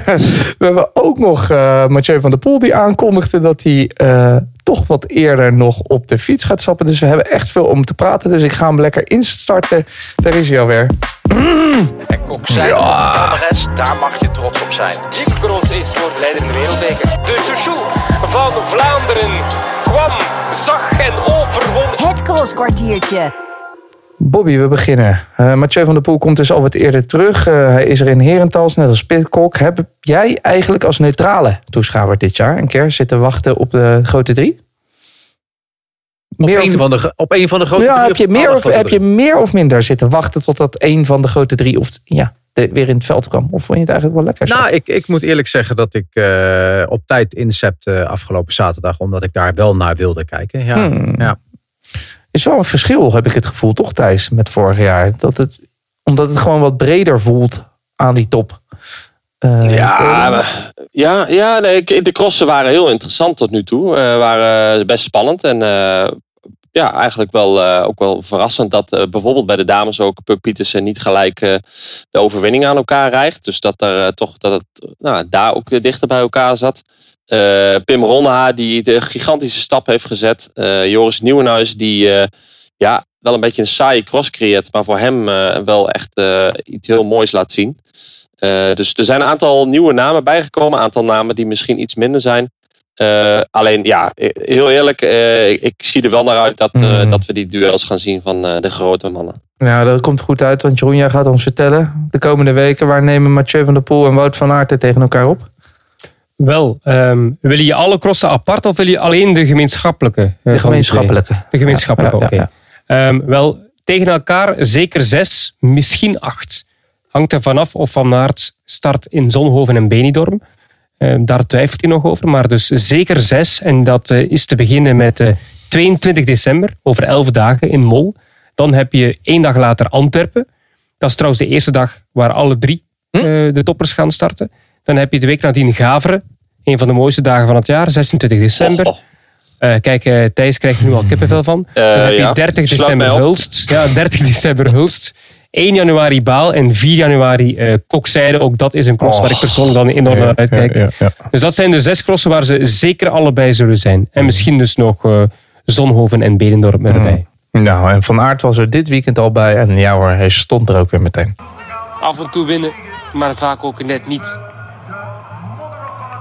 we hebben ook nog eh Mathieu van der Poel die aankondigde dat hij eh, toch wat eerder nog op de fiets gaat stappen. Dus we hebben echt veel om te praten. Dus ik ga hem lekker instarten. Daar is hij alweer. En Kok zei, Palmares, daar mag je trots op zijn. Cyclocross is voor de leider in de wereldbeker. De Chouchou van Vlaanderen kwam, zag en overwon. Het crosskwartiertje. Bobby, we beginnen. Eh Mathieu van der Poel komt dus al wat eerder terug. Eh, hij is er in Herentals, net als Pitcock. Heb jij eigenlijk als neutrale toeschouwer dit jaar een keer zitten wachten op de grote drie? Op Meer een, of- van de, op een van de grote ja, drie heb je, meer of, heb je meer of minder zitten wachten totdat een van de grote drie of, ja, de- weer in het veld kwam? Of vond je het eigenlijk wel lekker? zo? Nou, ik, ik moet eerlijk zeggen dat ik eh, op tijd incepte afgelopen zaterdag. Omdat ik daar wel naar wilde kijken. Ja, Hmm. ja. Is wel een verschil, heb ik het gevoel, toch Thijs, met vorig jaar. Dat het, omdat het gewoon wat breder voelt aan die top. Eh, Ja, ja, ja nee, de crossen waren heel interessant tot nu toe. Eh, waren best spannend. En eh, ja, eigenlijk wel, eh, ook wel verrassend dat eh, bijvoorbeeld bij de dames ook Puk Pietersen niet gelijk eh, de overwinning aan elkaar rijgt. Dus dat, er, toch, dat het nou, daar ook weer dichter bij elkaar zat. Pim Ronha die de gigantische stap heeft gezet. Joris Nieuwenhuis die ja, wel een beetje een saaie cross creëert. Maar voor hem wel echt iets heel moois laat zien. Dus er zijn een aantal nieuwe namen bijgekomen. Een aantal namen die misschien iets minder zijn. Eh, alleen ja, heel eerlijk, eh, ik, ik zie er wel naar uit dat, eh, Mhm. dat we die duels gaan zien van eh, de grote mannen. Nou, dat komt goed uit, want Jeroen, jij gaat ons vertellen. De komende weken, waar nemen Mathieu van der Poel en Wout van Aert er tegen elkaar op? Wel, ehm, wil je alle crossen apart of wil je alleen de gemeenschappelijke? De gemeenschappelijke. De gemeenschappelijke, Ja, oké. ja, Ehm, wel, tegen elkaar zeker zes, misschien acht. Hangt er vanaf of Van Aert start in Zonhoven en Benidorm. Ehm, daar twijfelt hij nog over, maar dus zeker zes. En dat eh, is te beginnen met eh, 22 december, over elf dagen in Mol. Dan heb je één dag later Antwerpen. Dat is trouwens de eerste dag waar alle drie Hm? eh, de toppers gaan starten. Dan heb je de week nadien Gaveren. Een van de mooiste dagen van het jaar, 26 december. Och. Eh, kijk, eh, Thijs krijgt er nu al kippenvel van. Eh, Dan heb je ja. 30 Sluit december. Hulst. Ja, 30 december Hulst. 1 januari Baal en 4 januari eh Kokzijde. Ook dat is een cross waar ik persoonlijk dan enorm naar uitkijk. Dus dat zijn de zes crossen waar ze zeker allebei zullen zijn. En misschien dus nog eh, Zonhoven en Benendorp erbij. Nou, en Van Aert was er dit weekend al bij. En ja hoor, hij stond er ook weer meteen. Af en toe winnen, maar vaak ook net niet.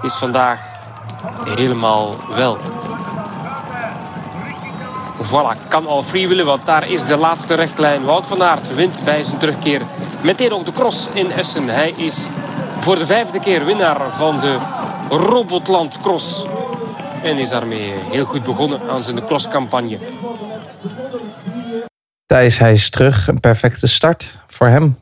Is vandaag helemaal wel. Voilà, kan al freewheelen, want daar is de laatste rechtlijn. Wout van Aert wint bij zijn terugkeer. Meteen ook de cross in Essen. Hij is voor de vijfde keer winnaar van de Robotland Cross. En is daarmee heel goed begonnen aan zijn crosscampagne. Thijs, hij is terug. Een perfecte start voor hem.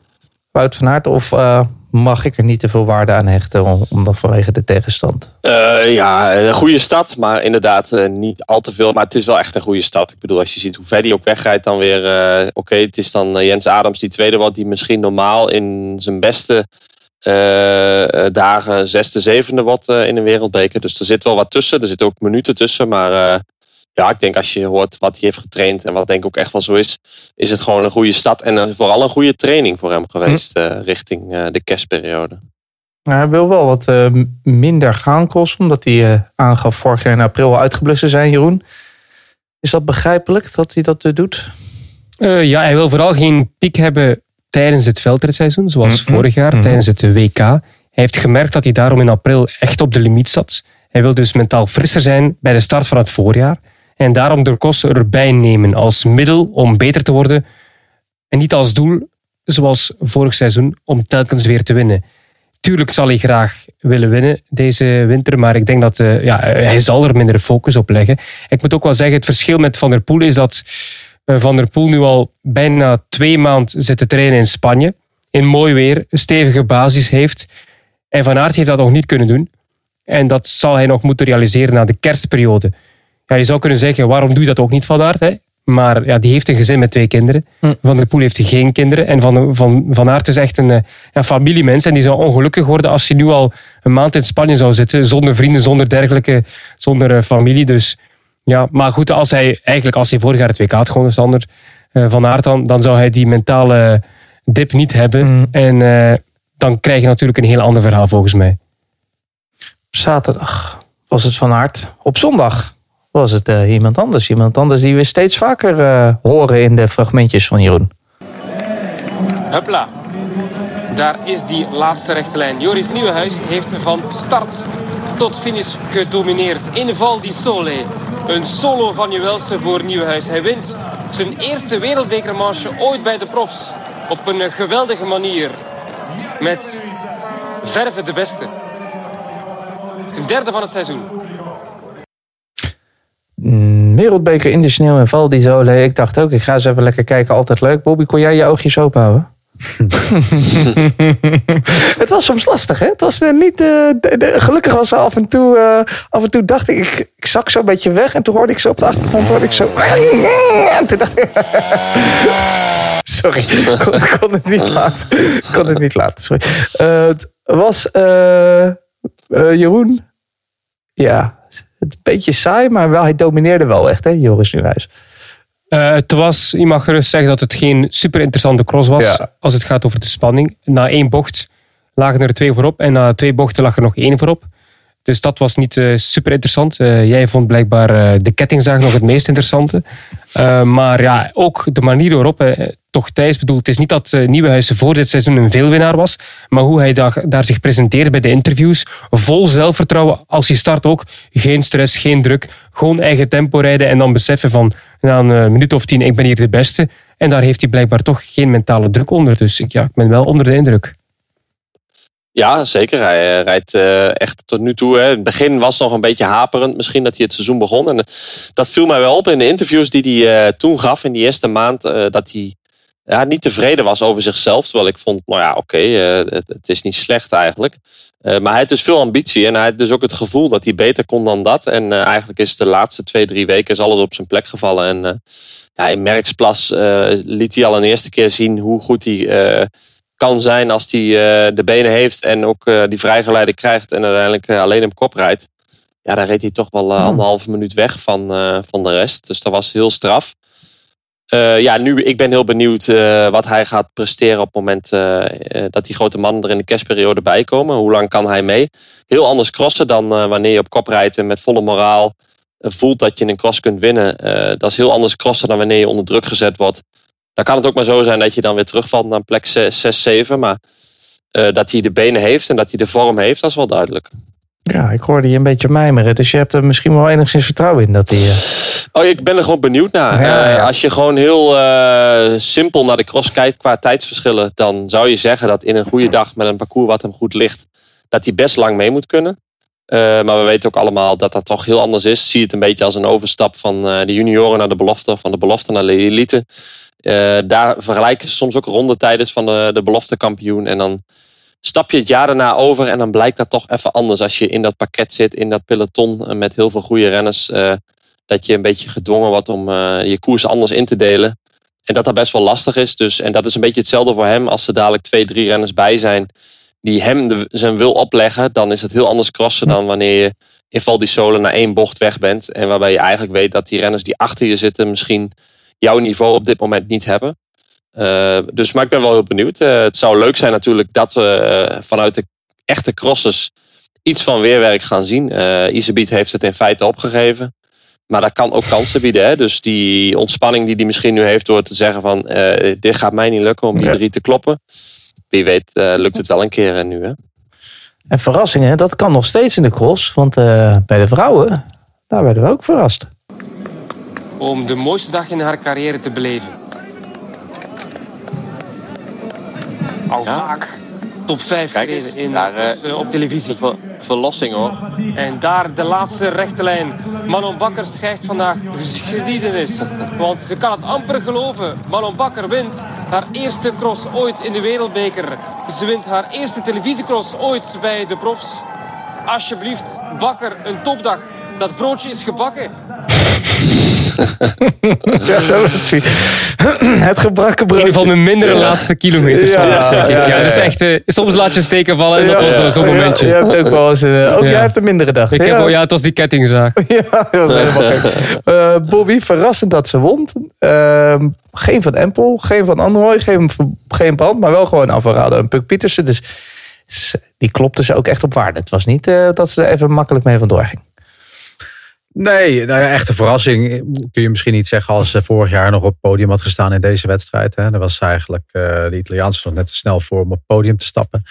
Wout van Aert, of eh, mag ik er niet te veel waarde aan hechten om, omdat vanwege de tegenstand? Eh, ja, een goede stad, maar inderdaad eh, niet al te veel. Maar het is wel echt een goede stad. Ik bedoel, als je ziet hoe ver die ook wegrijdt, dan weer... eh, Oké, het is dan Jens Adams die tweede wordt, die misschien normaal in zijn beste dagen zesde, zevende eh, in een wereldbeker. Dus er zit wel wat tussen. Er zitten ook minuten tussen, maar... ja, ik denk als je hoort wat hij heeft getraind en wat denk ik ook echt wel zo is, is het gewoon een goede stad en vooral een goede training voor hem geweest eh, richting eh, de kerstperiode. Nou, hij wil wel wat eh, minder gaan crossen, omdat hij eh, aangaf vorig jaar in april al uitgeblust te zijn, Jeroen. Is dat begrijpelijk dat hij dat eh, doet? Eh, ja, hij wil vooral geen piek hebben tijdens het veldritseizoen, zoals Mhm. vorig jaar, tijdens het WK. Hij heeft gemerkt dat hij daarom in april echt op de limiet zat. Hij wil dus mentaal frisser zijn bij de start van het voorjaar. En daarom de kost erbij nemen als middel om beter te worden. En niet als doel, zoals vorig seizoen, om telkens weer te winnen. Tuurlijk zal hij graag willen winnen deze winter, maar ik denk dat eh, ja, hij zal er minder focus op leggen. Ik moet ook wel zeggen, het verschil met Van der Poel is dat eh, Van der Poel nu al bijna twee maanden zit te trainen in Spanje. In mooi weer, een stevige basis heeft. En Van Aert heeft dat nog niet kunnen doen. En dat zal hij nog moeten realiseren na de kerstperiode. Ja, je zou kunnen zeggen, waarom doe je dat ook niet Van Aert? Hè? Maar ja, die heeft een gezin met twee kinderen. Hm. Van der Poel heeft geen kinderen. En Van, van, van Aert is echt een, eh, een familiemens. En die zou ongelukkig worden als hij nu al een maand in Spanje zou zitten. Zonder vrienden, zonder dergelijke, zonder eh, familie. Dus ja, maar goed, als hij eigenlijk als hij vorig jaar het WK had gewonnen, Sander, eh, Van Aert dan, dan zou hij die mentale dip niet hebben. Mm. En eh, dan krijg je natuurlijk een heel ander verhaal volgens mij. Zaterdag was het Van Aert. Op zondag was het eh, iemand anders. Iemand anders die we steeds vaker eh, horen in de fragmentjes van Jeroen. Hupla. Daar is die laatste rechte lijn. Joris Nieuwenhuis heeft van start tot finish gedomineerd in Val di Sole. Een solo van Juwelse voor Nieuwenhuis. Hij wint zijn eerste wereldbekermanche ooit bij de profs. Op een geweldige manier. Met verve de beste. De derde van het seizoen. Wereldbeker in de sneeuw en Val di Sole. Ik dacht ook, ik ga eens even lekker kijken. Altijd leuk. Bobby, kon jij je oogjes open houden? het was soms lastig, hè? Het was eh, niet. eh, gelukkig was er af en toe. eh, af en toe dacht ik, ik, ik zak zo een beetje weg. En toen hoorde ik zo op de achtergrond. Hoorde ik zo. En toen dacht ik. Sorry, ik kon, het niet laten. Kon het niet laten. Sorry. Was. Jeroen. Ja, een beetje saai, maar wel, hij domineerde wel echt, hè, Joris Nieuwhuis. Eh, het was, je mag gerust zeggen dat het geen super interessante cross was. Ja. Als het gaat over de spanning. Na één bocht lagen er twee voorop. En na twee bochten lag er nog één voorop. Dus dat was niet eh, super interessant. Eh, jij vond blijkbaar eh, de kettingzaag nog het meest interessante. Maar ja, ook de manier waarop hij toch Thijs bedoelt. Het is niet dat Nieuwenhuizen voor dit seizoen een veelwinnaar was. Maar hoe hij daar, daar zich presenteerde bij de interviews. Vol zelfvertrouwen. Als je start ook. Geen stress, geen druk. Gewoon eigen tempo rijden. En dan beseffen van na een minuut of tien, ik ben hier de beste. En daar heeft hij blijkbaar toch geen mentale druk onder. Dus ja, ik ben wel onder de indruk. Ja, zeker. Hij rijdt uh, echt tot nu toe. In het begin was nog een beetje haperend. Misschien dat hij het seizoen begon. En dat viel mij wel op in de interviews die hij toen gaf in die eerste maand. Dat hij ja, niet tevreden was over zichzelf. Terwijl ik vond, nou ja, oké, het, is niet slecht eigenlijk. maar hij heeft dus veel ambitie. En hij had dus ook het gevoel dat hij beter kon dan dat. En eigenlijk is de laatste twee, drie weken is alles op zijn plek gevallen. En ja, in Merksplas liet hij al een eerste keer zien hoe goed hij kan zijn als hij uh, de benen heeft en ook uh, die vrijgeleide krijgt en uiteindelijk uh, alleen op kop rijdt. Ja, daar reed hij toch wel anderhalve minuut weg van, van de rest. Dus dat was heel straf. ja, nu, ik ben heel benieuwd wat hij gaat presteren op het moment dat die grote mannen er in de kerstperiode bij komen. Hoe lang kan hij mee? Heel anders crossen dan wanneer je op kop rijdt en met volle moraal voelt dat je een cross kunt winnen. dat is heel anders crossen dan wanneer je onder druk gezet wordt. Dan kan het ook maar zo zijn dat je dan weer terugvalt naar plek 6, 7. Maar uh, dat hij de benen heeft en dat hij de vorm heeft, dat is wel duidelijk. Ja, ik hoorde je een beetje mijmeren. Dus je hebt er misschien wel enigszins vertrouwen in dat hij... Uh... Oh, ik ben er gewoon benieuwd naar. Ja, ja. Uh, als je gewoon heel uh, simpel naar de cross kijkt qua tijdsverschillen... dan zou je zeggen dat in een goede dag met een parcours wat hem goed ligt... dat hij best lang mee moet kunnen. maar we weten ook allemaal dat dat toch heel anders is. Zie het een beetje als een overstap van de junioren naar de belofte... van de belofte naar de elite... Uh, daar vergelijken ze soms ook rondetijdens van de, de belofte kampioen. En dan stap je het jaar daarna over en dan blijkt dat toch even anders. Als je in dat pakket zit, in dat peloton met heel veel goede renners. Uh, dat je een beetje gedwongen wordt om je koers anders in te delen. En dat dat best wel lastig is. Dus, en dat is een beetje hetzelfde voor hem. Als er dadelijk twee, drie renners bij zijn die hem zijn wil opleggen. Dan is het heel anders crossen dan wanneer je in Val di Sole naar één bocht weg bent. En waarbij je eigenlijk weet dat die renners die achter je zitten misschien jouw niveau op dit moment niet hebben. Uh, dus, maar ik ben wel heel benieuwd. Uh, het zou leuk zijn natuurlijk dat we uh, vanuit de echte crossers iets van weerwerk gaan zien. Uh, Isebiet heeft het in feite opgegeven. Maar dat kan ook kansen bieden. Hè? Dus die ontspanning die hij misschien nu heeft door te zeggen van... dit gaat mij niet lukken om die drie te kloppen. Wie weet lukt het wel een keer nu. Hè? En verrassingen, dat kan nog steeds in de cross. Want bij de vrouwen, daar werden we ook verrast om de mooiste dag in haar carrière te beleven. Al ja? vaak top 5 gereden in, daar, uh, op televisie. Ver, verlossing hoor. En daar de laatste rechte lijn. Manon Bakker schrijft vandaag geschiedenis. Want ze kan het amper geloven. Manon Bakker wint haar eerste cross ooit in de Wereldbeker. Ze wint haar eerste televisiecross ooit bij de profs. Alsjeblieft, Bakker, een topdag. Dat broodje is gebakken. ja, dat was Het gebrakke broodje. Een van mijn mindere ja. laatste kilometers. Ja, ja, ja, ja, Dus echt, uh, soms laat je steken vallen en dat was zo'n momentje. je hebt ook wel eens... Uh, ook jij hebt een mindere dag. Ik heb, ja, het was die kettingzaag. ja, dat was helemaal uh, Bobby, verrassend dat ze won. Ehm, geen van Empel, geen van Android, geen, geen band, maar wel gewoon Alvarado en Puk Pietersen. Dus die klopte ze ook echt op waarde. Het was niet dat ze er even makkelijk mee vandoor ging. Nee, nou ja, echte verrassing kun je misschien niet zeggen als ze vorig jaar nog op het podium had gestaan in deze wedstrijd. Hè. Daar was eigenlijk uh, de Italiaanse nog net te snel voor om op podium te stappen.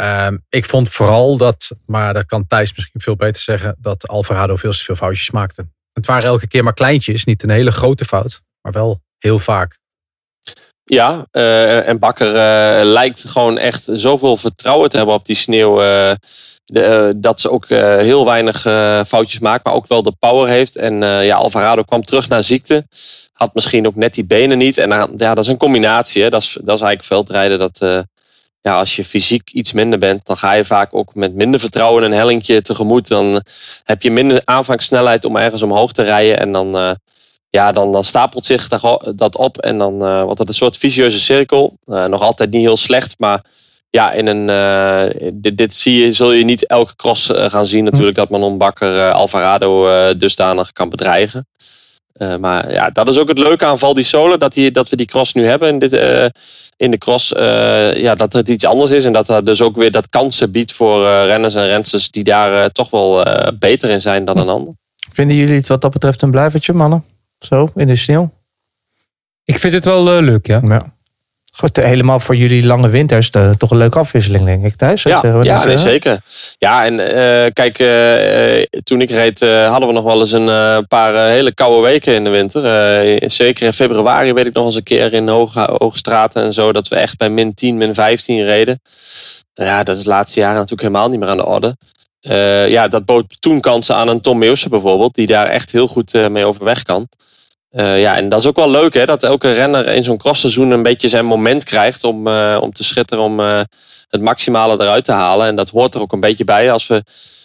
Um, ik vond vooral dat, maar dat kan Thijs misschien veel beter zeggen, dat Alvarado veel te veel foutjes maakte. Het waren elke keer maar kleintjes, niet een hele grote fout, maar wel heel vaak. Ja, uh, en Bakker lijkt gewoon echt zoveel vertrouwen te hebben op die sneeuw. De, dat ze ook heel weinig foutjes maakt, maar ook wel de power heeft. En ja, Alvarado kwam terug naar ziekte. Had misschien ook net die benen niet. En ja, dat is een combinatie. Dat, is, dat is eigenlijk veldrijden. Dat, ja, als je fysiek iets minder bent, dan ga je vaak ook met minder vertrouwen een hellingje tegemoet. Dan heb je minder aanvangssnelheid om ergens omhoog te rijden. En dan ja, dan, dan stapelt zich dat op en dan uh, wordt het een soort vicieuze cirkel. Nog altijd niet heel slecht, maar ja, in een, uh, dit, dit, zie je, zul je niet elke cross gaan zien natuurlijk dat Manon Bakker Alvarado dusdanig kan bedreigen. Eh, maar ja, dat is ook het leuke aan Val di Sole. Dat, die, dat we die cross nu hebben in, dit, eh, in de cross. eh, ja, dat het iets anders is. En dat dat dus ook weer dat kansen biedt voor eh, renners en rensters die daar eh, toch wel eh, beter in zijn dan een ander. Vinden jullie het wat dat betreft een blijvertje, mannen? Zo, in de sneeuw? Ik vind het wel eh, leuk, ja. Ja. Goed, helemaal voor jullie lange winters eh, toch een leuke afwisseling, denk ik, thuis. Ja, we ja nee, zeker. Ja, en eh, kijk, eh, eh, toen ik reed eh, hadden we nog wel eens een eh, paar eh, hele koude weken in de winter. Eh, zeker in februari weet ik nog eens een keer in hoge, hoge straten en zo... dat we echt bij min 10, min 15 reden. Ja, dat is de laatste jaren natuurlijk helemaal niet meer aan de orde. Eh, ja, dat bood toen kansen aan een Tom Meeuwse bijvoorbeeld... die daar echt heel goed eh, mee overweg kan. Eh, ja, en dat is ook wel leuk, hè, dat elke renner in zo'n crossseizoen een beetje zijn moment krijgt om, eh, om te schitteren, om eh, het maximale eruit te halen. En dat hoort er ook een beetje bij. Als we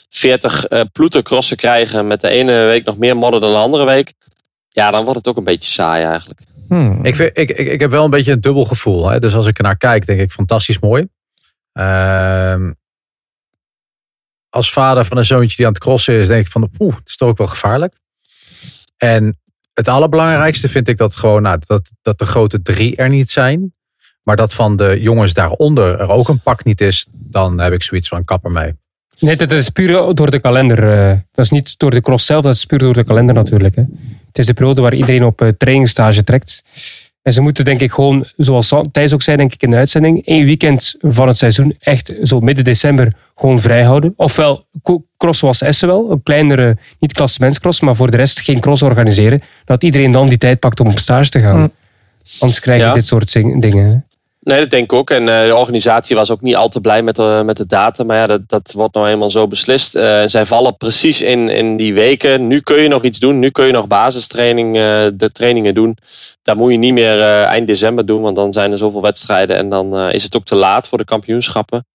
40 eh ploetercrossen krijgen met de ene week nog meer modder dan de andere week, ja, dan wordt het ook een beetje saai eigenlijk. Hmm. Ik, vind, ik, ik, ik heb wel een beetje een dubbel gevoel. Hè? Dus als ik ernaar kijk, denk ik fantastisch mooi. Ehm, als vader van een zoontje die aan het crossen is, denk ik van oeh, het is toch ook wel gevaarlijk. En het allerbelangrijkste vind ik dat gewoon nou, dat, dat de grote drie er niet zijn. Maar dat van de jongens daaronder er ook een pak niet is, dan heb ik zoiets van kapper mee. Nee, dat is puur door de kalender. eh. Dat is niet door de cross zelf, dat is puur door de kalender natuurlijk. Het is de periode waar iedereen op eh, trainingsstage trekt. En ze moeten denk ik gewoon, zoals Thijs ook zei denk ik in de uitzending, één weekend van het seizoen echt zo midden december gewoon vrijhouden. Ofwel co- cross zoals Essen wel, een kleinere, niet klassementscross, maar voor de rest geen cross organiseren. Dat iedereen dan die tijd pakt om op stage te gaan. Mm. Anders krijg je Ja. dit soort dingen. Nee, dat denk ik ook. En eh, de organisatie was ook niet al te blij met de, met de data. Maar ja, dat, dat wordt nou eenmaal zo beslist. Eh, zij vallen precies in, in die weken. Nu kun je nog iets doen. Nu kun je nog basistraining, eh, de trainingen doen. Dat moet je niet meer eind december doen. Want dan zijn er zoveel wedstrijden. En dan is het ook te laat voor de kampioenschappen.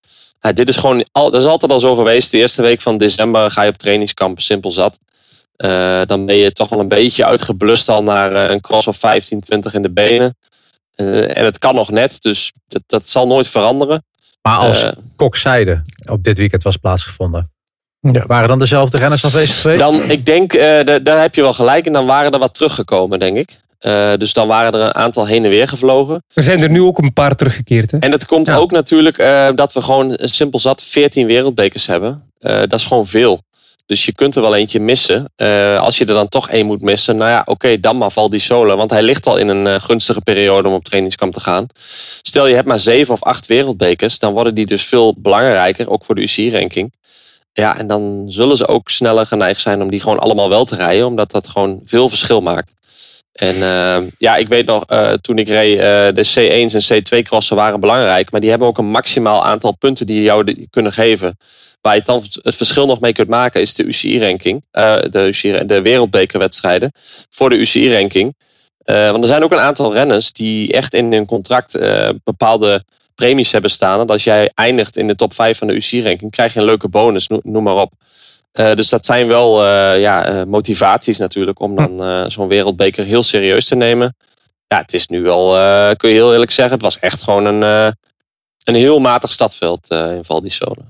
Dit is gewoon, al, dat is altijd al zo geweest. De eerste week van december ga je op trainingskamp simpel zat. Dan ben je toch wel een beetje uitgeblust al naar een cross of 15, 20 in de benen. Eh, en het kan nog net, dus dat, dat zal nooit veranderen. Maar als Eh, kokzijde op dit weekend was plaatsgevonden, Ja. waren dan dezelfde renners aanwezig geweest? dan, ik denk, eh, da- daar heb je wel gelijk. En dan waren er wat teruggekomen, denk ik. Eh, dus dan waren er een aantal heen en weer gevlogen. Er zijn er nu ook een paar teruggekeerd. Hè. En dat komt Ja. ook natuurlijk eh, dat we gewoon simpel zat 14 wereldbekers hebben. Eh, dat is gewoon veel. Dus je kunt er wel eentje missen. Eh, als je er dan toch één moet missen, nou ja, oké, dan maar val die solo. Want hij ligt al in een eh, gunstige periode om op trainingskamp te gaan. Stel je hebt maar zeven of acht wereldbekers, dan worden die dus veel belangrijker, ook voor de UCI-ranking. Ja, en dan zullen ze ook sneller geneigd zijn om die gewoon allemaal wel te rijden, omdat dat gewoon veel verschil maakt. En eh, ja, ik weet nog, eh, toen ik reed, eh, de C1's en C2 crossen waren belangrijk. Maar die hebben ook een maximaal aantal punten die jou kunnen geven. Waar je dan het verschil nog mee kunt maken, is de UCI-ranking. de, de wereldbekerwedstrijden voor de UCI-ranking. Want er zijn ook een aantal renners die echt in hun contract bepaalde premies hebben staan. Als jij eindigt in de top 5 van de UCI-ranking, krijg je een leuke bonus, no- noem maar op. Eh, dus dat zijn wel eh, ja, eh, motivaties natuurlijk om dan zo'n wereldbeker heel serieus te nemen. Ja, het is nu wel, kun je heel eerlijk zeggen, het was echt gewoon een, een heel matig stadveld in Val di Sole.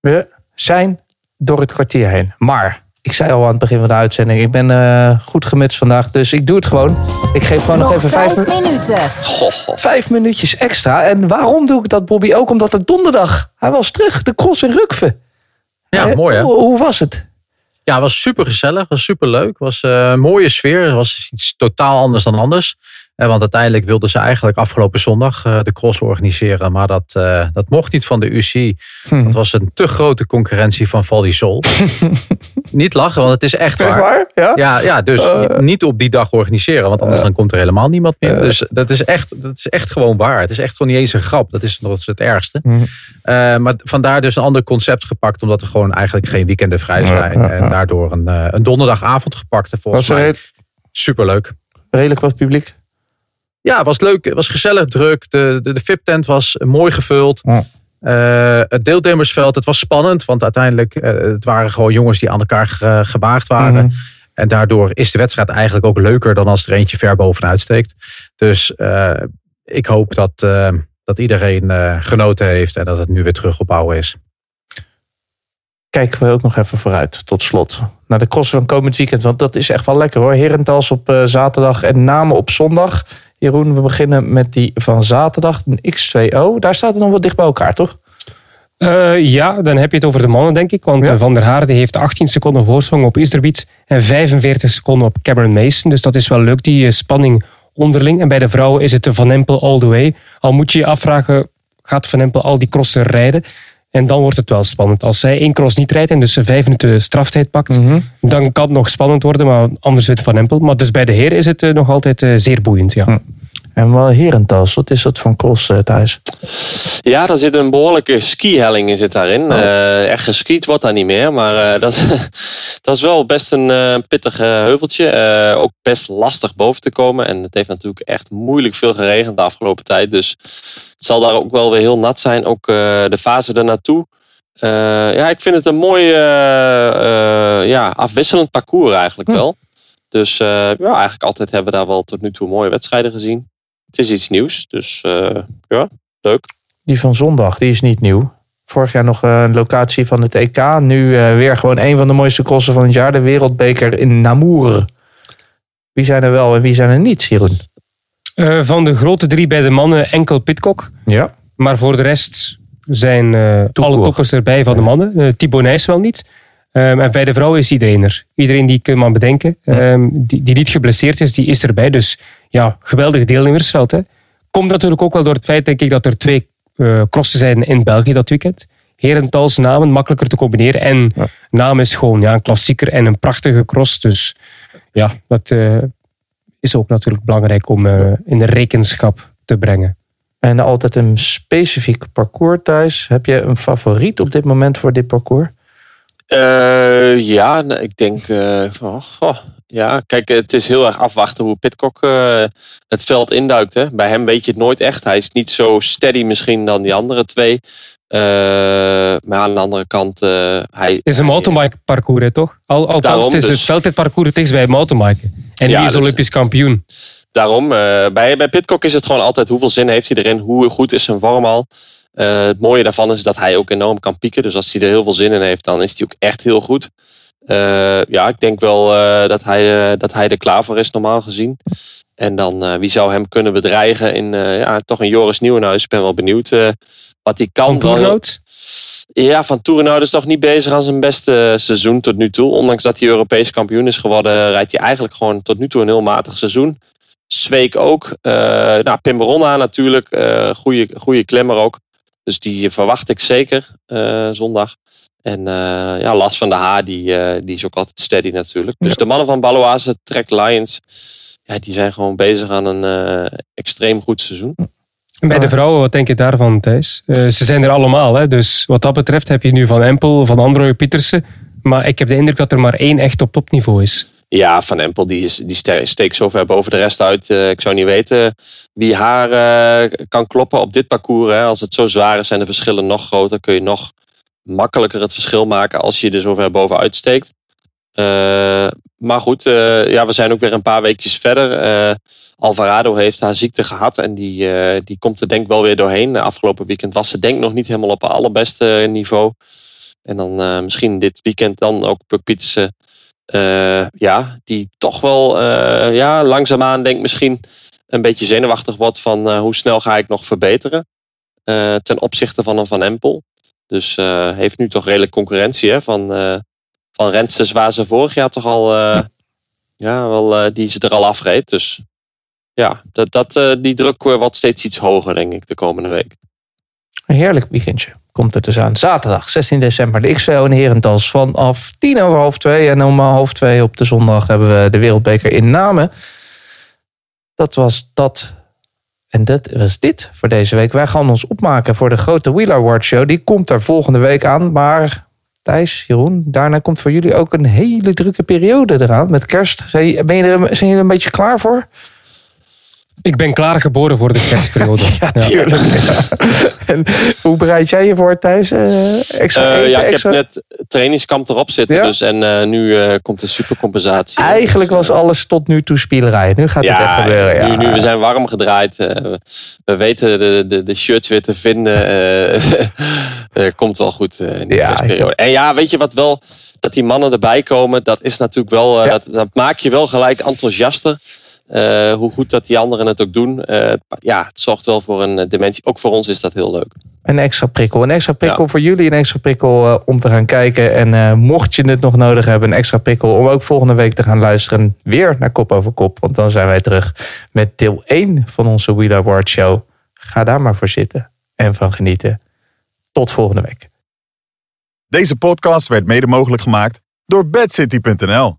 We zijn door het kwartier heen. Maar ik zei al aan het begin van de uitzending, ik ben eh, goed gemutst vandaag. Dus ik doe het gewoon. Ik geef gewoon nog, Nog even vijf, vijf mi- minuten. Goh, vijf minuutjes extra. En waarom doe ik dat, Bobby? Ook omdat het donderdag, hij was terug, de cross in Rukve. Ja, mooi hè? Hoe, hoe was het? Ja, het was super gezellig, was super leuk. was eh, een mooie sfeer. Het was iets totaal anders dan anders. Eh, want uiteindelijk wilden ze eigenlijk afgelopen zondag eh, de cross organiseren. Maar dat, eh, dat mocht niet van de UCI. Hm. Het was een te grote concurrentie van Val Sol. niet lachen, want het is echt waar. waar? Ja? Ja, ja, dus niet op die dag organiseren, want anders dan komt er helemaal niemand meer. Dus dat is, echt, dat is echt gewoon waar. Het is echt gewoon niet eens een grap. Dat is nog het ergste. Mhm. Maar vandaar dus een ander concept gepakt, omdat er gewoon eigenlijk geen weekenden vrij zijn. En daardoor een, een donderdagavond gepakt. En volgens mij superleuk. redelijk wat publiek? Ja, het was leuk. Het was gezellig druk. De, de, de VIP-tent was mooi gevuld. Ja. Eh, het deelnemersveld, het was spannend. Want uiteindelijk, eh, het waren gewoon jongens die aan elkaar ge- gewaagd waren. Mhm. En daardoor is de wedstrijd eigenlijk ook leuker dan als er eentje ver bovenuit steekt. Dus eh, ik hoop dat, dat iedereen genoten heeft en dat het nu weer terug opbouwen is. kijken we ook nog even vooruit, tot slot. Naar de cross van komend weekend, want dat is echt wel lekker hoor. Herentals op zaterdag en Namen op zondag. Jeroen, we beginnen met die van zaterdag, een X2O. Daar staat het nog wat dicht bij elkaar, toch? Eh, ja, dan heb je het over de mannen, denk ik. Want Ja. eh, Van der Haarde heeft 18 seconden voorsprong op Isterbiet en 45 seconden op Cameron Mason. Dus dat is wel leuk, die eh, spanning onderling. En bij de vrouwen is het de Van Empel all the way. Al moet je je afvragen, gaat Van Empel al die crossen rijden? En dan wordt het wel spannend. Als zij één cross niet rijdt en dus ze vijf minuten straftijd pakt, dan kan het nog spannend worden, maar anders wint Van Empel. Maar dus bij de heren is het eh, nog altijd eh, zeer boeiend, ja. En wel Herentals, wat is dat van cross, eh, Thijs? Ja, daar zit een behoorlijke skihelling in zit daarin. Eh, echt geskiet wordt daar niet meer. Maar eh, dat, dat is wel best een eh, pittig heuveltje. Ook best lastig boven te komen. En het heeft natuurlijk echt moeilijk veel geregend de afgelopen tijd. Dus het zal daar ook wel weer heel nat zijn. Ook de fase ernaartoe. Ja, ik vind het een mooi ja, afwisselend parcours eigenlijk wel. Dus ja, eigenlijk altijd hebben we daar wel tot nu toe mooie wedstrijden gezien. Het is iets nieuws. Dus ja, leuk. Die van zondag, die is niet nieuw. Vorig jaar nog eh, een locatie van het EK. Nu eh, weer gewoon een van de mooiste crossen van het jaar. De Wereldbeker in Namur. Wie zijn er wel en wie zijn er niet, Jeroen? Eh, van de grote drie bij de mannen enkel Pitcock. Ja. Maar voor de rest zijn alle toppers erbij van de mannen. Uh, Thibaut Nijs wel niet. Um, en bij de vrouwen is iedereen er. Iedereen die ik maar bedenken. Um, die, die niet geblesseerd is, die is erbij. Dus ja, geweldig deelnemersveld. Hè. Komt natuurlijk ook wel door het feit, denk ik, dat er twee uh, crossen zijn in België dat weekend. Herentals namen, makkelijker te combineren. En ja. naam is gewoon ja, een klassieker en een prachtige cross. Dus ja, dat uh, is ook natuurlijk belangrijk om uh, in de rekenschap te brengen. En altijd een specifiek parcours thuis. Heb je een favoriet op dit moment voor dit parcours? Uh, ja, ik denk. Uh, oh, oh, ja, kijk, het is heel erg afwachten hoe Pitcock uh, het veld induikt. Hè. Bij hem weet je het nooit echt. Hij is niet zo steady misschien dan die andere twee. Maar aan de andere kant. hij het is een mountainbike parcours, hè, toch? Al, althans, het is dus, het veldtijdparcours het bij mountainbiken. En ja, wie is dus, Olympisch kampioen? Daarom, bij, bij Pitcock is het gewoon altijd hoeveel zin heeft hij erin? Hoe goed is zijn vorm al? Uh, het mooie daarvan is dat hij ook enorm kan pieken. Dus als hij er heel veel zin in heeft, dan is hij ook echt heel goed. Uh, ja, ik denk wel uh, dat, hij, dat hij er klaar voor is, normaal gezien. En dan wie zou hem kunnen bedreigen in ja, toch een Joris Nieuwenhuis. Ik ben wel benieuwd wat hij kan. Van? Ja, Van Toernout is toch niet bezig aan zijn beste seizoen tot nu toe. Ondanks dat hij Europees kampioen is geworden, rijdt hij eigenlijk gewoon tot nu toe een heel matig seizoen. Zweek ook. nou, Pimberonna natuurlijk. goede, goede klimmer ook. Dus die verwacht ik zeker uh, zondag. En uh, ja, Lars van der Haar, die, uh, die is ook altijd steady natuurlijk. Dus ja. de mannen van Baloise, Trek Lions, ja, die zijn gewoon bezig aan een extreem goed seizoen. En bij de vrouwen, wat denk je daarvan, Thijs? ze zijn er allemaal, hè? dus wat dat betreft heb je nu Van Empel, Van Androoy, Pietersen. Maar ik heb de indruk dat er maar één echt op topniveau is. Ja, Van Empel die, die steekt zo ver boven de rest uit. Uh, ik zou niet weten wie haar uh, kan kloppen op dit parcours. Hè. Als het zo zwaar is, zijn de verschillen nog groter. Kun je nog makkelijker het verschil maken als je er zo ver bovenuit steekt. Uh, maar goed, ja, we zijn ook weer een paar weekjes verder. Alvarado heeft haar ziekte gehad en die, die komt er denk ik wel weer doorheen. Afgelopen weekend was ze denk ik nog niet helemaal op het allerbeste niveau. En dan misschien dit weekend dan ook Puk Pietersen uh, ja, die toch wel uh, ja, langzaamaan denk misschien een beetje zenuwachtig wordt van uh, hoe snel ga ik nog verbeteren ten opzichte van een Van Empel. Dus heeft nu toch redelijk concurrentie hè, van, van waar ze vorig jaar toch al ja, wel, die ze er al afreed. Dus ja, dat, dat, die druk wordt steeds iets hoger denk ik de komende week. Een heerlijk weekendje komt er dus aan. Zaterdag 16 december de XVO in Herentals vanaf tien over half twee. En om half twee op de zondag hebben we de Wereldbeker in Namen. Dat was dat. En dat was dit voor deze week. Wij gaan ons opmaken voor de grote Wheeler Award Show. Die komt er volgende week aan. Maar Thijs, Jeroen, daarna komt voor jullie ook een hele drukke periode eraan. Met kerst. Er, zijn jullie er een beetje klaar voor? Ik ben klaar geboren voor de kerstperiode. ja, tuurlijk. Ja. En hoe bereid jij je voor, Thijs? Uh, extra uh, ja, ik extra... heb net trainingskamp erop zitten. Ja? Dus, en uh, nu komt de supercompensatie. Eigenlijk dus, was alles tot nu toe spielerij. Nu gaat ja, het echt gebeuren. Ja. Nu, nu, we zijn warm gedraaid. we weten de, de, de shirts weer te vinden. Eh, komt wel goed eh, in de Ja, kerstperiode. En ja, weet je wat wel, dat die mannen erbij komen, dat is natuurlijk wel, eh, Ja. dat, dat maakt je wel gelijk enthousiaster. Eh, hoe goed dat die anderen het ook doen. Eh, ja, het zorgt wel voor een eh, dimensie. Ook voor ons is dat heel leuk. Een extra prikkel. Een extra prikkel Ja. voor jullie. Een extra prikkel om te gaan kijken. En eh, mocht je het nog nodig hebben, een extra prikkel om ook volgende week te gaan luisteren. Weer naar Kop over Kop. Want dan zijn wij terug met deel 1 van onze Wheel Award Show. Ga daar maar voor zitten en van genieten. Tot volgende week. Deze podcast werd mede mogelijk gemaakt door bedcity.nl.